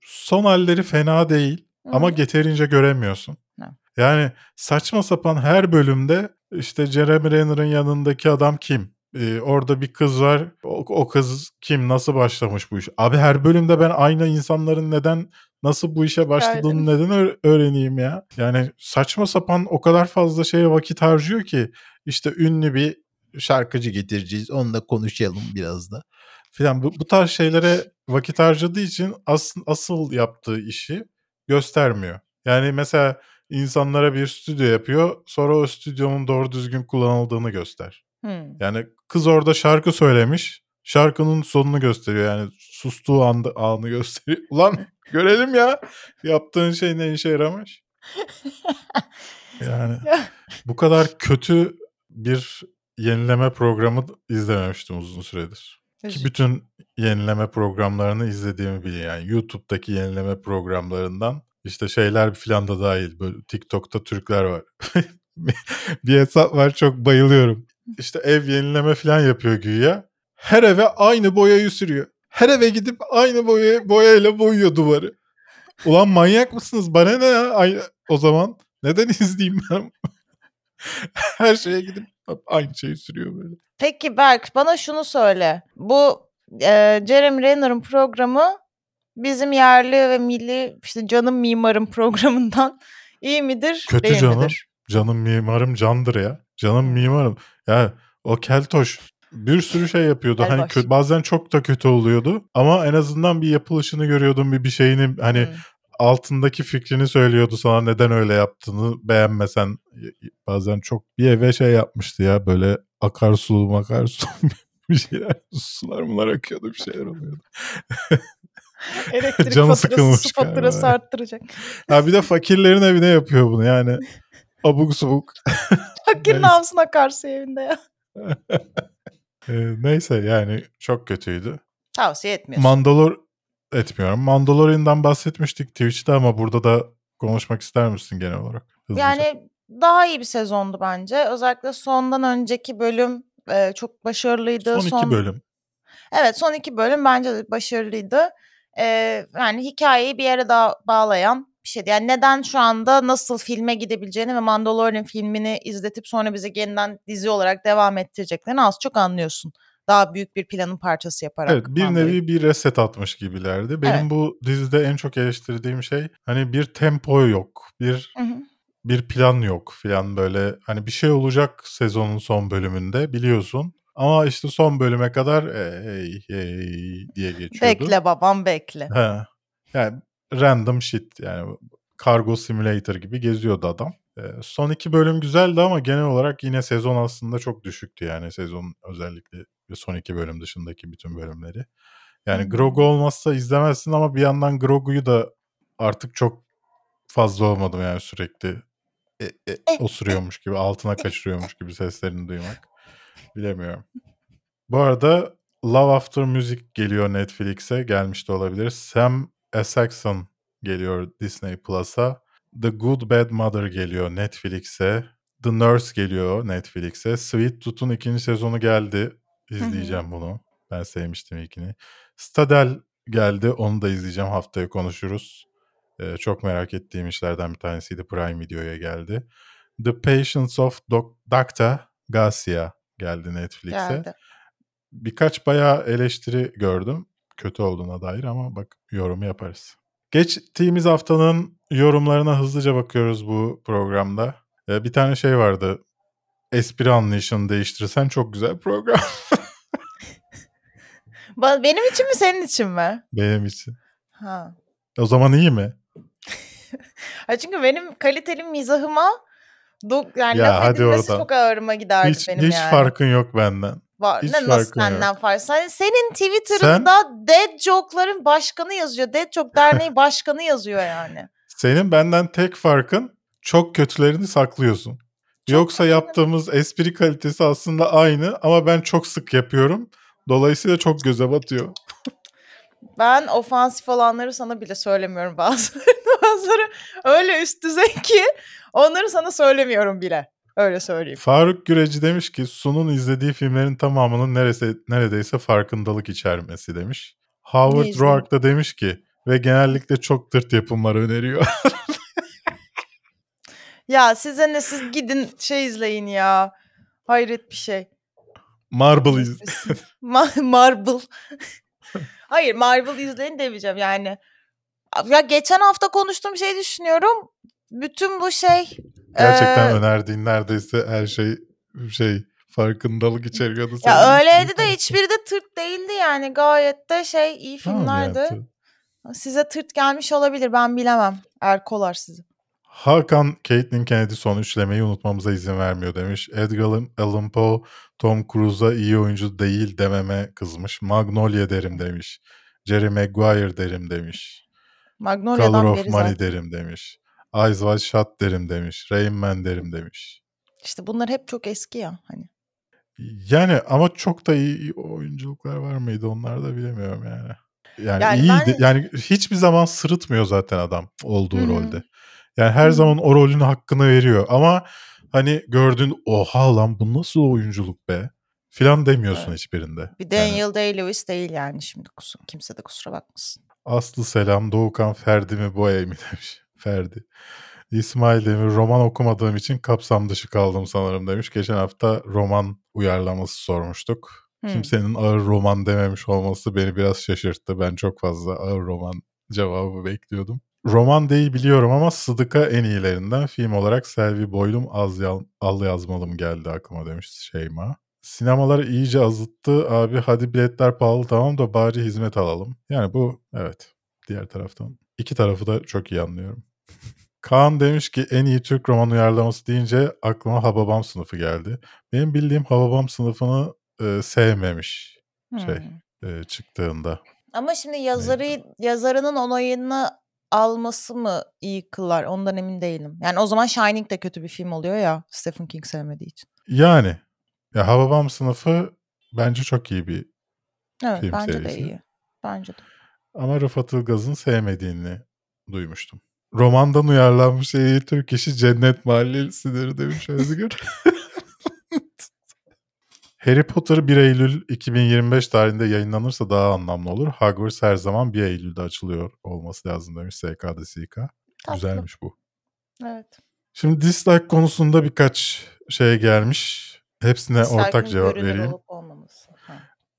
[SPEAKER 1] Son halleri fena değil
[SPEAKER 2] Hı
[SPEAKER 1] ama yeterince göremiyorsun.
[SPEAKER 2] Hı.
[SPEAKER 1] Yani saçma sapan her bölümde işte Jeremy Renner'ın yanındaki adam kim? Ee, orada bir kız var. O, o kız kim? Nasıl başlamış bu iş? Abi her bölümde ben aynı insanların neden nasıl bu işe başladığını neden öğ- öğreneyim ya? Yani saçma sapan o kadar fazla şeye vakit harcıyor ki işte ünlü bir şarkıcı getireceğiz. Onunla konuşalım biraz da. Filan bu, bu tarz şeylere vakit harcadığı için asıl, asıl yaptığı işi göstermiyor. Yani mesela insanlara bir stüdyo yapıyor. Sonra o stüdyonun doğru düzgün kullanıldığını göster.
[SPEAKER 2] Hı.
[SPEAKER 1] Yani kız orada şarkı söylemiş. Şarkının sonunu gösteriyor. Yani sustuğu anda, anı gösteriyor. Ulan görelim ya. Yaptığın şey ne işe yaramış. Yani
[SPEAKER 2] Ya.
[SPEAKER 1] bu kadar kötü bir yenileme programı izlememiştim uzun süredir. Ki bütün yenileme programlarını izlediğimi biliyorum. Yani YouTube'daki yenileme programlarından işte şeyler filan da dahil. Böyle TikTok'ta Türkler var. bir hesap var çok bayılıyorum. İşte ev yenileme filan yapıyor güya. Her eve aynı boyayı sürüyor. Her eve gidip aynı boya, boyayla boyuyor duvarı. Ulan manyak mısınız? Bana ne ya? Ay, o zaman Neden izleyeyim ben? Her şeye gidip aynı şeyi sürüyor böyle.
[SPEAKER 2] Peki Berk bana şunu söyle. Bu e, Jeremy Renner'ın programı bizim yerli ve milli işte canım mimarım programından iyi midir
[SPEAKER 1] Kötü
[SPEAKER 2] değil
[SPEAKER 1] canım.
[SPEAKER 2] midir?
[SPEAKER 1] Canım mimarım candır ya. Canım mimarım. Ya o keltoş bir sürü şey yapıyordu. Hani kö- bazen çok da kötü oluyordu. Ama en azından bir yapılışını görüyordum. Bir bir şeyini hani
[SPEAKER 2] Hmm.
[SPEAKER 1] altındaki fikrini söylüyordu sana neden öyle yaptığını beğenmesen. Bazen çok bir eve şey yapmıştı ya böyle akarsu makarsu bir şeyler sular mular akıyordu bir şeyler oluyordu.
[SPEAKER 2] Elektrik
[SPEAKER 1] Canı
[SPEAKER 2] faturası, su faturası arttıracak.
[SPEAKER 1] Ha bir de fakirlerin evine yapıyor bunu yani. Abuk subuk.
[SPEAKER 2] Fakirin
[SPEAKER 1] Neyse.
[SPEAKER 2] havasına akarsu evinde ya.
[SPEAKER 1] Ee, neyse yani çok kötüydü.
[SPEAKER 2] Tavsiye etmiyorsun.
[SPEAKER 1] Mandalor etmiyorum. Mandalorian'dan bahsetmiştik Twitch'te ama burada da konuşmak ister misin genel olarak? Hızlıca.
[SPEAKER 2] Yani daha iyi bir sezondu bence. Özellikle sondan önceki bölüm e, çok başarılıydı.
[SPEAKER 1] son iki bölüm.
[SPEAKER 2] Evet son iki bölüm bence de başarılıydı. E, yani hikayeyi bir yere daha bağlayan bir şeydi. Yani neden şu anda nasıl filme gidebileceğini ve Mandalorian filmini izletip sonra bize yeniden dizi olarak devam ettireceklerini az çok anlıyorsun. Daha büyük bir planın parçası yaparak.
[SPEAKER 1] Evet bir
[SPEAKER 2] Mandalorian.
[SPEAKER 1] nevi bir reset atmış gibilerdi. Benim
[SPEAKER 2] Evet.
[SPEAKER 1] bu dizide en çok eleştirdiğim şey hani bir tempo yok. Bir
[SPEAKER 2] Hı hı.
[SPEAKER 1] bir plan yok filan böyle hani bir şey olacak sezonun son bölümünde biliyorsun. Ama işte son bölüme kadar "E, hey hey diye geçiyordu.
[SPEAKER 2] Bekle babam bekle.
[SPEAKER 1] He. Yani random shit yani kargo simulator gibi geziyordu adam. Ee, son iki bölüm güzeldi ama genel olarak yine sezon aslında çok düşüktü yani sezon özellikle son iki bölüm dışındaki bütün bölümleri. Yani. Grogu olmazsa izlemezsin ama bir yandan Grogu'yu da artık çok fazla olmadım yani sürekli e, e, osuruyormuş gibi altına kaçırıyormuş gibi seslerini duymak. Bilemiyorum. Bu arada Love After Music geliyor Netflix'e. Gelmiş de olabilir. Sam Saxon geliyor Disney Plus'a. The Good Bad Mother geliyor Netflix'e. The Nurse geliyor Netflix'e. Sweet Tooth'un ikinci sezonu geldi. İzleyeceğim bunu. Ben sevmiştim ilkini. Stadel geldi. Onu da izleyeceğim. Haftaya konuşuruz. Ee, çok merak ettiğim işlerden bir tanesiydi. Prime Video'ya geldi. The Patience of Doc- Dr. Garcia geldi Netflix'e
[SPEAKER 2] Geldi.
[SPEAKER 1] birkaç bayağı eleştiri gördüm. Kötü olduğuna dair ama bak yorum yaparız. Geçtiğimiz haftanın yorumlarına hızlıca bakıyoruz bu programda. Ee, bir tane şey vardı. Espri anlayışını değiştirirsen çok güzel program.
[SPEAKER 2] Benim için mi senin için mi?
[SPEAKER 1] Benim için.
[SPEAKER 2] Ha.
[SPEAKER 1] O zaman iyi mi?
[SPEAKER 2] Ha çünkü benim kaliteli mizahıma do- yani
[SPEAKER 1] Ya
[SPEAKER 2] laf
[SPEAKER 1] hadi oradan.
[SPEAKER 2] çok ağırıma giderdi
[SPEAKER 1] Hiç,
[SPEAKER 2] benim
[SPEAKER 1] hiç
[SPEAKER 2] yani.
[SPEAKER 1] farkın yok benden.
[SPEAKER 2] Var.
[SPEAKER 1] hiç
[SPEAKER 2] ne, nasıl
[SPEAKER 1] farkın yok.
[SPEAKER 2] senden fark? Sen, senin Twitter'ında dead joke'ların başkanı yazıyor. Dead Joke Derneği başkanı yazıyor yani.
[SPEAKER 1] Senin benden tek farkın çok kötülerini saklıyorsun. Yoksa yaptığımız espri kalitesi aslında aynı ama ben çok sık yapıyorum. Dolayısıyla çok göze batıyor.
[SPEAKER 2] Ben ofansif olanları sana bile söylemiyorum bazıları. Bazıları öyle üst düzey ki onları sana söylemiyorum bile. Öyle söyleyeyim.
[SPEAKER 1] Faruk Güreci demiş ki Sun'un izlediği filmlerin tamamının neresi, neredeyse farkındalık içermesi demiş. Howard? Roark da demiş ki ve genellikle çok tırt yapımları öneriyor.
[SPEAKER 2] Ya size ne siz gidin şey izleyin ya. Hayret bir şey.
[SPEAKER 1] Marble iz.
[SPEAKER 2] Ma- Marble. Hayır Marvel izleyin demeyeceğim yani. Ya geçen hafta konuştuğum şey düşünüyorum. Bütün bu şey
[SPEAKER 1] Gerçekten
[SPEAKER 2] eee,
[SPEAKER 1] önerdiğin neredeyse her şey şey farkındalık içeriyordu.
[SPEAKER 2] ya öyleydi de hiçbiri de tırt değildi yani. Gayet de şey iyi filmlerdi. Size tırt gelmiş olabilir ben bilemem. Erkolar sizi.
[SPEAKER 1] Hakan Caitlin Kennedy son üçlemeyi unutmamıza izin vermiyor demiş. Edgar Allan Poe Tom Cruise'a iyi oyuncu değil dememe kızmış. Magnolia derim demiş. Jerry Maguire derim demiş. Color
[SPEAKER 2] Magnolia'dan
[SPEAKER 1] of
[SPEAKER 2] beri
[SPEAKER 1] Money
[SPEAKER 2] zaten.
[SPEAKER 1] derim demiş. Eyes Wide Shut derim demiş. Rain Man derim demiş.
[SPEAKER 2] İşte bunlar hep çok eski ya hani.
[SPEAKER 1] Yani ama çok da iyi oyunculuklar var mıydı onlarda bilemiyorum yani. Yani,
[SPEAKER 2] Yani
[SPEAKER 1] iyiydi.
[SPEAKER 2] ben-
[SPEAKER 1] Yani hiçbir zaman sırıtmıyor zaten adam olduğu
[SPEAKER 2] Hı hı.
[SPEAKER 1] rolde. Yani her
[SPEAKER 2] Hı hı.
[SPEAKER 1] zaman o rolün hakkını veriyor ama hani gördüğün oha lan bu nasıl oyunculuk be filan demiyorsun
[SPEAKER 2] Evet.
[SPEAKER 1] hiçbirinde.
[SPEAKER 2] Bir
[SPEAKER 1] Yani
[SPEAKER 2] Daniel Day-Lewis değil yani şimdi kusur, kimse de kusura bakmasın.
[SPEAKER 1] Aslı selam Doğukan Ferdi mi Boya mi demiş. Ferdi. İsmail Demir roman okumadığım için kapsam dışı kaldım sanırım demiş. Geçen hafta roman uyarlaması sormuştuk.
[SPEAKER 2] Hmm.
[SPEAKER 1] Kimsenin ağır roman dememiş olması beni biraz şaşırttı. Ben çok fazla ağır roman cevabı bekliyordum. Roman değil biliyorum ama Sıdıka en iyilerinden. Film olarak Selvi Boylum az yal- al yazmalım geldi aklıma demiş Şeyma. Sinemalar iyice azıttı. Abi hadi biletler pahalı tamam da bari hizmet alalım. Yani bu evet diğer taraftan. iki tarafı da çok iyi anlıyorum. Kaan demiş ki en iyi Türk roman uyarlaması deyince aklıma Hababam sınıfı geldi. Benim bildiğim Hababam sınıfını e, sevmemiş şey
[SPEAKER 2] Hmm.
[SPEAKER 1] e, çıktığında.
[SPEAKER 2] Ama şimdi yazarı yazarının onayını alması mı iyi kılar ondan emin değilim. Yani o zaman Shining de kötü bir film oluyor ya Stephen King sevmediği için.
[SPEAKER 1] Yani ya Hababam sınıfı bence çok iyi bir
[SPEAKER 2] Evet
[SPEAKER 1] Film
[SPEAKER 2] bence de
[SPEAKER 1] serisi.
[SPEAKER 2] iyi. Bence de.
[SPEAKER 1] ama Rıfat Ilgaz'ın sevmediğini duymuştum. Romandan uyarlanmış en iyi Türk işi Cennet Mahallesi'dir demiş Özgür. Harry Potter 1 Eylül 2025 tarihinde yayınlanırsa daha anlamlı olur. Hogwarts her zaman 1 Eylül'de açılıyor olması lazım demiş SK'da SK. Güzelmiş bu.
[SPEAKER 2] Evet.
[SPEAKER 1] Şimdi dislike konusunda birkaç şey gelmiş. Hepsine ortak
[SPEAKER 2] Dislike'ın
[SPEAKER 1] cevap
[SPEAKER 2] görünür
[SPEAKER 1] vereyim.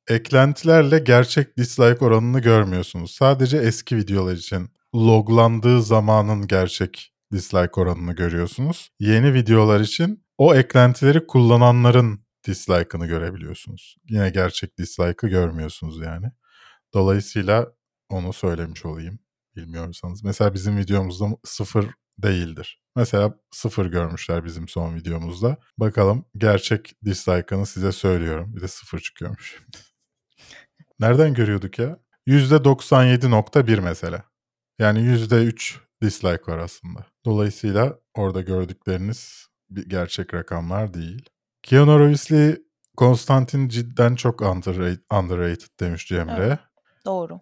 [SPEAKER 1] Eklentilerle gerçek dislike oranını görmüyorsunuz. Sadece eski videolar için loglandığı zamanın gerçek dislike oranını görüyorsunuz. Yeni videolar için o eklentileri kullananların dislike'ını görebiliyorsunuz. Yine gerçek dislike'ı görmüyorsunuz yani. Dolayısıyla onu söylemiş olayım bilmiyorsanız. Mesela bizim videomuzda sıfır değildir. Mesela sıfır görmüşler bizim son videomuzda. Bakalım gerçek dislike'ını size söylüyorum. Bir de sıfır çıkıyormuş. Nereden görüyorduk ya? %97.1 mesela. Yani %3 dislike var aslında. Dolayısıyla orada gördükleriniz bir gerçek rakamlar değil. Keanu Reeves'li Konstantin cidden çok underrated, underrated demiş Cemre.
[SPEAKER 2] Evet. Doğru.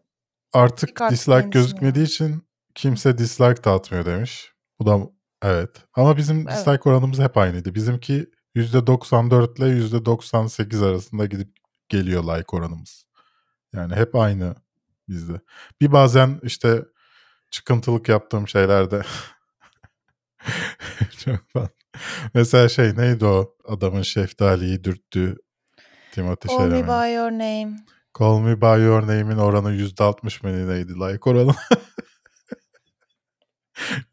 [SPEAKER 1] Artık
[SPEAKER 2] Çıkarttık
[SPEAKER 1] dislike gözükmediği için kimse dislike dağıtmıyor demiş. Bu da evet. Ama bizim
[SPEAKER 2] Evet.
[SPEAKER 1] dislike oranımız hep aynıydı. Bizimki %94 ile %98 arasında gidip geliyor like oranımız. Yani hep aynı bizde. Bir bazen işte çıkıntılık yaptığım şeylerde çok fazla. Mesela şey neydi o adamın şeftaliyi dürttüğü Timothy
[SPEAKER 2] Call me
[SPEAKER 1] Chalamet.
[SPEAKER 2] by your name.
[SPEAKER 1] Call Me By Your Name'in oranı %60 mı neydi like oranı?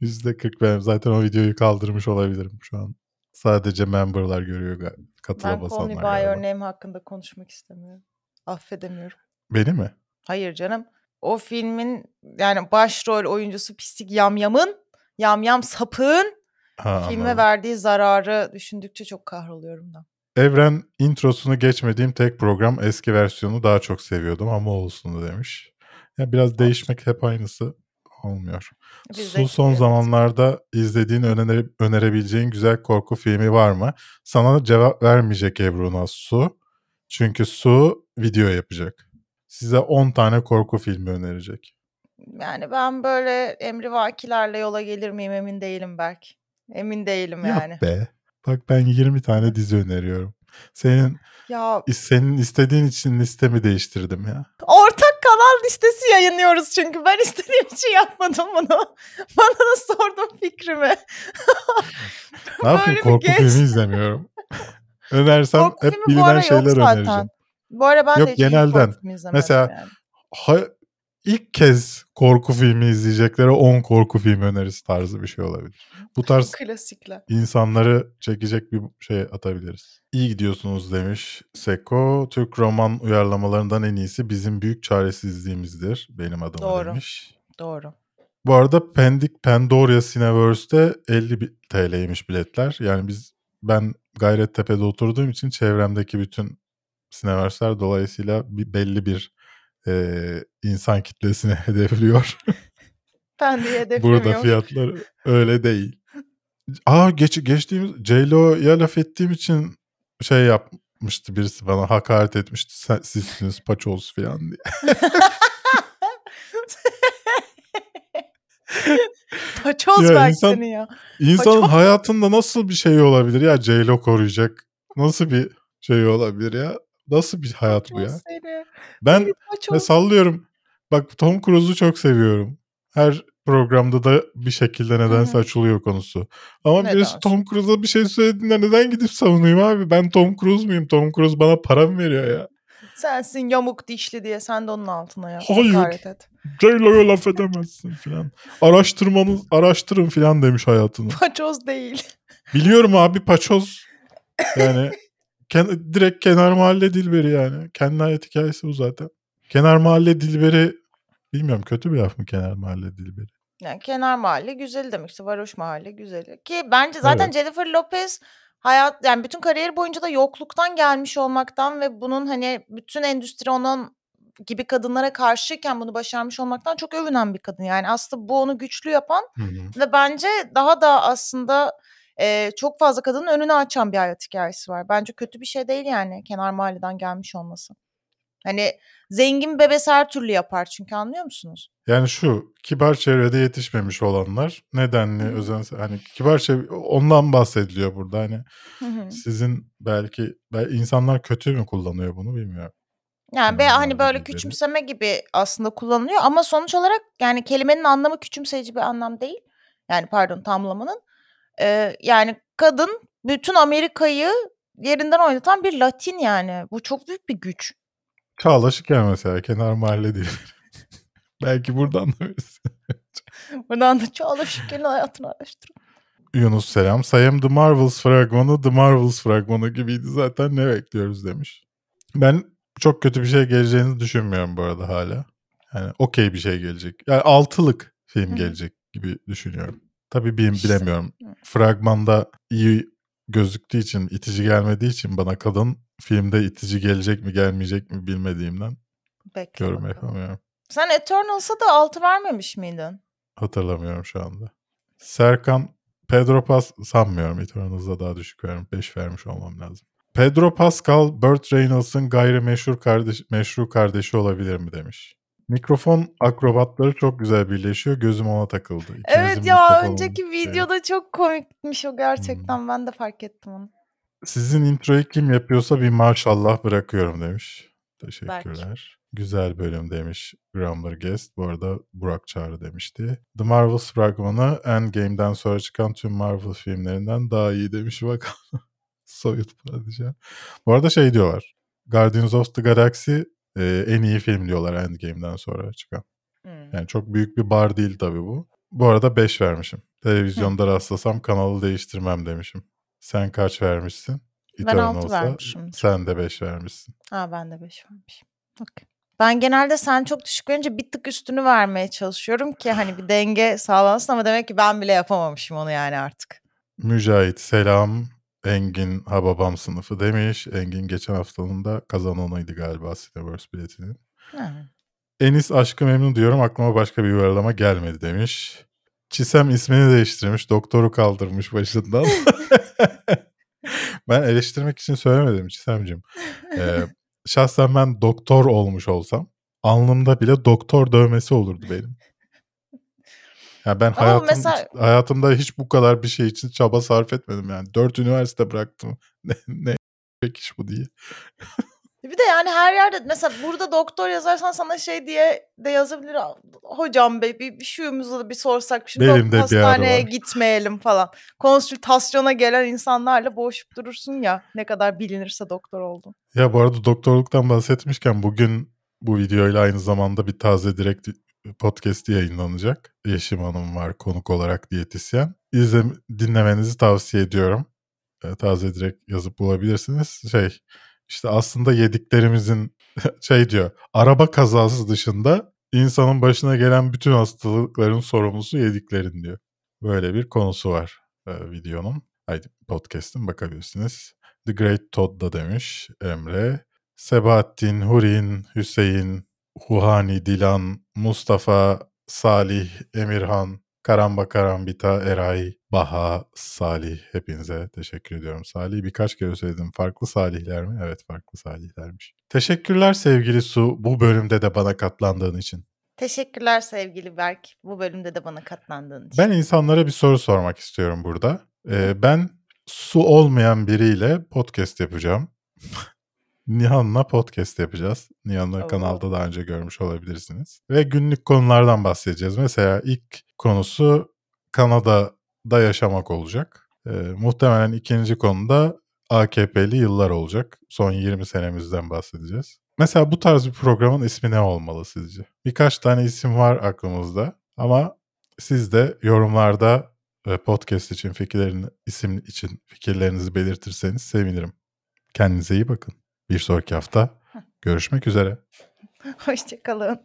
[SPEAKER 1] %40 benim. Zaten o videoyu kaldırmış olabilirim şu an. Sadece memberlar görüyor. Katıla
[SPEAKER 2] Ben Call Me
[SPEAKER 1] basanlar
[SPEAKER 2] by your name hakkında konuşmak istemiyorum. Affedemiyorum.
[SPEAKER 1] Beni mi?
[SPEAKER 2] Hayır canım. O filmin yani başrol oyuncusu pislik yamyamın, yamyam sapığın
[SPEAKER 1] Ha,
[SPEAKER 2] filme
[SPEAKER 1] anladım.
[SPEAKER 2] verdiği zararı düşündükçe çok kahroluyorum da.
[SPEAKER 1] Evren introsunu geçmediğim tek program eski versiyonu daha çok seviyordum ama olsun demiş. Ya biraz değişmek hep aynısı olmuyor.
[SPEAKER 2] Biz
[SPEAKER 1] Su son
[SPEAKER 2] evet.
[SPEAKER 1] zamanlarda izlediğin önere, önerebileceğin güzel korku filmi var mı? Sana cevap vermeyecek Ebru Su. Çünkü Su video yapacak. Size 10 tane korku filmi önerecek.
[SPEAKER 2] Yani ben böyle emrivakilerle yola gelir miyim emin değilim belki. Emin değilim yani.
[SPEAKER 1] Yap be. Bak ben 20 tane dizi öneriyorum. Senin
[SPEAKER 2] Ya
[SPEAKER 1] senin istediğin için listemi değiştirdim ya.
[SPEAKER 2] ortak kanal listesi yayınlıyoruz çünkü ben istediğim için yapmadım bunu. Bana da sordun fikrimi.
[SPEAKER 1] Ne yapayım korku
[SPEAKER 2] genç-
[SPEAKER 1] filmi izlemiyorum. Önersem
[SPEAKER 2] Korku
[SPEAKER 1] hep bilinen şeyler
[SPEAKER 2] zaten.
[SPEAKER 1] önereceğim.
[SPEAKER 2] Bu ara ben
[SPEAKER 1] Yok,
[SPEAKER 2] de hiç
[SPEAKER 1] genelden. Mesela-
[SPEAKER 2] yani.
[SPEAKER 1] Ha, ilk kez korku filmi izleyeceklere 10 korku filmi önerisi tarzı bir şey olabilir. Bu tarz
[SPEAKER 2] Klasikler.
[SPEAKER 1] insanları çekecek bir şey atabiliriz. İyi gidiyorsunuz demiş Seko. Türk roman uyarlamalarından en iyisi bizim büyük çaresizliğimizdir. Benim
[SPEAKER 2] Doğru.
[SPEAKER 1] demiş.
[SPEAKER 2] Doğru.
[SPEAKER 1] Bu arada Pendik Pandoria Cineverse'de 50 bi- TL'ymiş biletler. Yani biz ben Gayrettepe'de oturduğum için çevremdeki bütün Cineverse'ler dolayısıyla bir, belli bir eee, insan kitlesine hedefliyor.
[SPEAKER 2] Ben de hedeflemiyorum.
[SPEAKER 1] Burada fiyatlar öyle değil. Aa geç, geçtiğimiz J-Lo'ya laf ettiğim için şey yapmıştı birisi bana hakaret etmişti. Sen, sizsiniz paçoz falan diye.
[SPEAKER 2] Paçoz
[SPEAKER 1] Ya insan-
[SPEAKER 2] seni ya.
[SPEAKER 1] İnsanın
[SPEAKER 2] Paçoz.
[SPEAKER 1] hayatında nasıl bir şey olabilir ya J-Lo koruyacak? Nasıl bir şey olabilir ya? Nasıl bir hayat bu ya?
[SPEAKER 2] Seni.
[SPEAKER 1] Ben
[SPEAKER 2] paçoz.
[SPEAKER 1] sallıyorum. Bak Tom Cruise'u çok seviyorum. Her programda da bir şekilde nedense
[SPEAKER 2] hı.
[SPEAKER 1] açılıyor konusu. Ama
[SPEAKER 2] Neden
[SPEAKER 1] birisi Tom? Cruise'a bir şey söylediğinde neden gidip savunayım abi? Ben Tom Cruise muyum? Tom Cruise bana para mı veriyor ya?
[SPEAKER 2] Sensin yamuk dişli diye sen de onun altına yat.
[SPEAKER 1] Hayır.
[SPEAKER 2] Et.
[SPEAKER 1] J-Lo'ya laf edemezsin filan. Araştırmanız, araştırın filan demiş hayatını.
[SPEAKER 2] Paçoz değil.
[SPEAKER 1] Biliyorum abi paçoz. Yani ken- direkt kenar mahalle dilberi yani. Kendi hayat hikayesi bu zaten. Kenar mahalle dilberi bilmiyorum kötü bir laf mı kenar mahalle dilberi?
[SPEAKER 2] Yani kenar mahalle güzeli demek işte varoş mahalle güzeli. Ki bence zaten
[SPEAKER 1] Evet.
[SPEAKER 2] Jennifer Lopez hayat yani bütün kariyeri boyunca da yokluktan gelmiş olmaktan ve bunun hani bütün endüstri onun gibi kadınlara karşıyken bunu başarmış olmaktan çok övünen bir kadın. Yani aslında bu onu güçlü yapan
[SPEAKER 1] Hı hı.
[SPEAKER 2] ve bence daha da aslında e, çok fazla kadının önünü açan bir hayat hikayesi var. Bence kötü bir şey değil yani kenar mahalleden gelmiş olması. Hani zengin bebesi her türlü yapar çünkü anlıyor musunuz?
[SPEAKER 1] Yani şu kibar çevrede yetişmemiş olanlar nedenli
[SPEAKER 2] Hı hı.
[SPEAKER 1] özen hani kibar çevre ondan bahsediliyor burada hani sizin belki bel- insanlar kötü mü kullanıyor bunu bilmiyorum.
[SPEAKER 2] Yani
[SPEAKER 1] Kenar
[SPEAKER 2] hani böyle küçümseme gibi aslında kullanılıyor ama sonuç olarak yani kelimenin anlamı küçümseyici bir anlam değil. Yani pardon tamlamanın. Ee, yani kadın bütün Amerika'yı yerinden oynatan bir Latin yani. Bu çok büyük bir güç.
[SPEAKER 1] Çağla Şikel mesela kenar mahalle değil. belki buradan da birisi.
[SPEAKER 2] Buradan da Çağla Şikel'in hayatını araştırın.
[SPEAKER 1] Yunus Selam. Sayım The Marvels fragmanı The Marvels fragmanı gibiydi zaten ne bekliyoruz demiş. Ben çok kötü bir şey geleceğini düşünmüyorum bu arada hala. Yani okey bir şey gelecek. Yani altılık film
[SPEAKER 2] hı.
[SPEAKER 1] gelecek gibi düşünüyorum. Tabii bil-
[SPEAKER 2] İşte.
[SPEAKER 1] bilemiyorum. Fragmanda iyi gözüktüğü için, itici gelmediği için bana kadın filmde itici gelecek mi gelmeyecek mi bilmediğimden
[SPEAKER 2] Bekle
[SPEAKER 1] yorum
[SPEAKER 2] bakalım.
[SPEAKER 1] yapamıyorum.
[SPEAKER 2] Sen Eternals'a da altı vermemiş miydin?
[SPEAKER 1] Hatırlamıyorum şu anda. Serkan Pedro Pas sanmıyorum. Eternals'a daha düşük veriyorum. 5 vermiş olmam lazım. Pedro Pascal, Burt Reynolds'ın gayrimeşhur kardeş, meşru kardeşi olabilir mi demiş. Mikrofon akrobatları çok güzel birleşiyor. Gözüm ona takıldı. İkimizin
[SPEAKER 2] Evet ya önceki
[SPEAKER 1] şeyi.
[SPEAKER 2] videoda çok komikmiş o
[SPEAKER 1] Hmm.
[SPEAKER 2] gerçekten. Ben de fark ettim onu.
[SPEAKER 1] Sizin introyu kim yapıyorsa bir maşallah bırakıyorum demiş. Teşekkürler. Güzel bölüm demiş Grumbler Guest. Bu arada Burak Çağrı demişti. The Marvels fragmanı Endgame'den sonra çıkan tüm Marvel filmlerinden daha iyi demiş bak. Soyut padişah. Bu arada şey diyorlar. Guardians of the Galaxy e, en iyi film diyorlar Endgame'den sonra çıkan.
[SPEAKER 2] Hmm.
[SPEAKER 1] Yani çok büyük bir bar değil tabii bu. Bu arada 5 vermişim. Televizyonda rastlasam kanalı değiştirmem demişim. Sen kaç vermişsin?
[SPEAKER 2] Ben altı
[SPEAKER 1] Eternals'a
[SPEAKER 2] vermişim.
[SPEAKER 1] sen de 5 vermişsin.
[SPEAKER 2] Ha ben de 5 vermişim. Okey. Ben genelde sen çok düşük verince bir tık üstünü vermeye çalışıyorum ki hani bir denge sağlansın ama demek ki ben bile yapamamışım onu yani artık.
[SPEAKER 1] Mücahit selam. Engin Hababam sınıfı demiş. Engin geçen haftanın da kazananıydı galiba Cineverse biletinin.
[SPEAKER 2] Ha.
[SPEAKER 1] Enis aşkı memnun diyorum aklıma başka bir yuvarlama gelmedi demiş. Çisem ismini değiştirmiş. Doktoru kaldırmış başından. ben eleştirmek için söylemedim Çisemciğim. Ee, şahsen ben doktor olmuş olsam alnımda bile doktor dövmesi olurdu benim. Ya ben
[SPEAKER 2] Ama
[SPEAKER 1] hayatım,
[SPEAKER 2] mesela-
[SPEAKER 1] hayatımda hiç bu kadar bir şey için çaba sarf etmedim yani. Dört üniversite bıraktım. ne, ne iş bu diye.
[SPEAKER 2] Bir de yani her yerde mesela burada doktor yazarsan sana şey diye de yazabilir. Hocam bey bir, bir şuyumuzu da bir sorsak. Şimdi
[SPEAKER 1] Benim de bir
[SPEAKER 2] hastaneye
[SPEAKER 1] ağrı var."
[SPEAKER 2] gitmeyelim falan. Konsültasyona gelen insanlarla boğuşup durursun ya. Ne kadar bilinirse doktor oldun.
[SPEAKER 1] Ya bu arada doktorluktan bahsetmişken bugün bu videoyla aynı zamanda bir taze direkt podcast'i yayınlanacak. Yeşim Hanım var konuk olarak diyetisyen. İzle, dinlemenizi tavsiye ediyorum. E, taze direkt yazıp bulabilirsiniz. Şey işte aslında yediklerimizin şey diyor araba kazası dışında insanın başına gelen bütün hastalıkların sorumlusu yediklerin diyor. Böyle bir konusu var e, videonun. Haydi podcast'ın bakabilirsiniz. The Great Todd da demiş Emre. Sebahattin, Hurin, Hüseyin, Huhani, Dilan, Mustafa, Salih, Emirhan, Karamba Karambita, Eray, Baha, Salih. Hepinize teşekkür ediyorum. Salih birkaç kere söyledim. Farklı Salihler mi? Evet farklı Salihlermiş. Teşekkürler sevgili Su bu bölümde de bana katlandığın için.
[SPEAKER 2] Teşekkürler sevgili Berk. Bu bölümde de bana katlandığın için.
[SPEAKER 1] Ben insanlara bir soru sormak istiyorum burada. Ee, ben su olmayan biriyle podcast yapacağım. Nihan'la podcast yapacağız. Nihan'ı
[SPEAKER 2] Oo.
[SPEAKER 1] kanalda daha önce görmüş olabilirsiniz. Ve günlük konulardan bahsedeceğiz. Mesela ilk konusu Kanada'da yaşamak olacak. Ee, muhtemelen ikinci konuda AKP'li yıllar olacak. Son 20 senemizden bahsedeceğiz. Mesela bu tarz bir programın ismi ne olmalı sizce? Birkaç tane isim var aklımızda ama siz de yorumlarda e, podcast için fikirlerini, isim için fikirlerinizi belirtirseniz sevinirim. Kendinize iyi bakın. Bir sonraki hafta görüşmek üzere.
[SPEAKER 2] Hoşçakalın.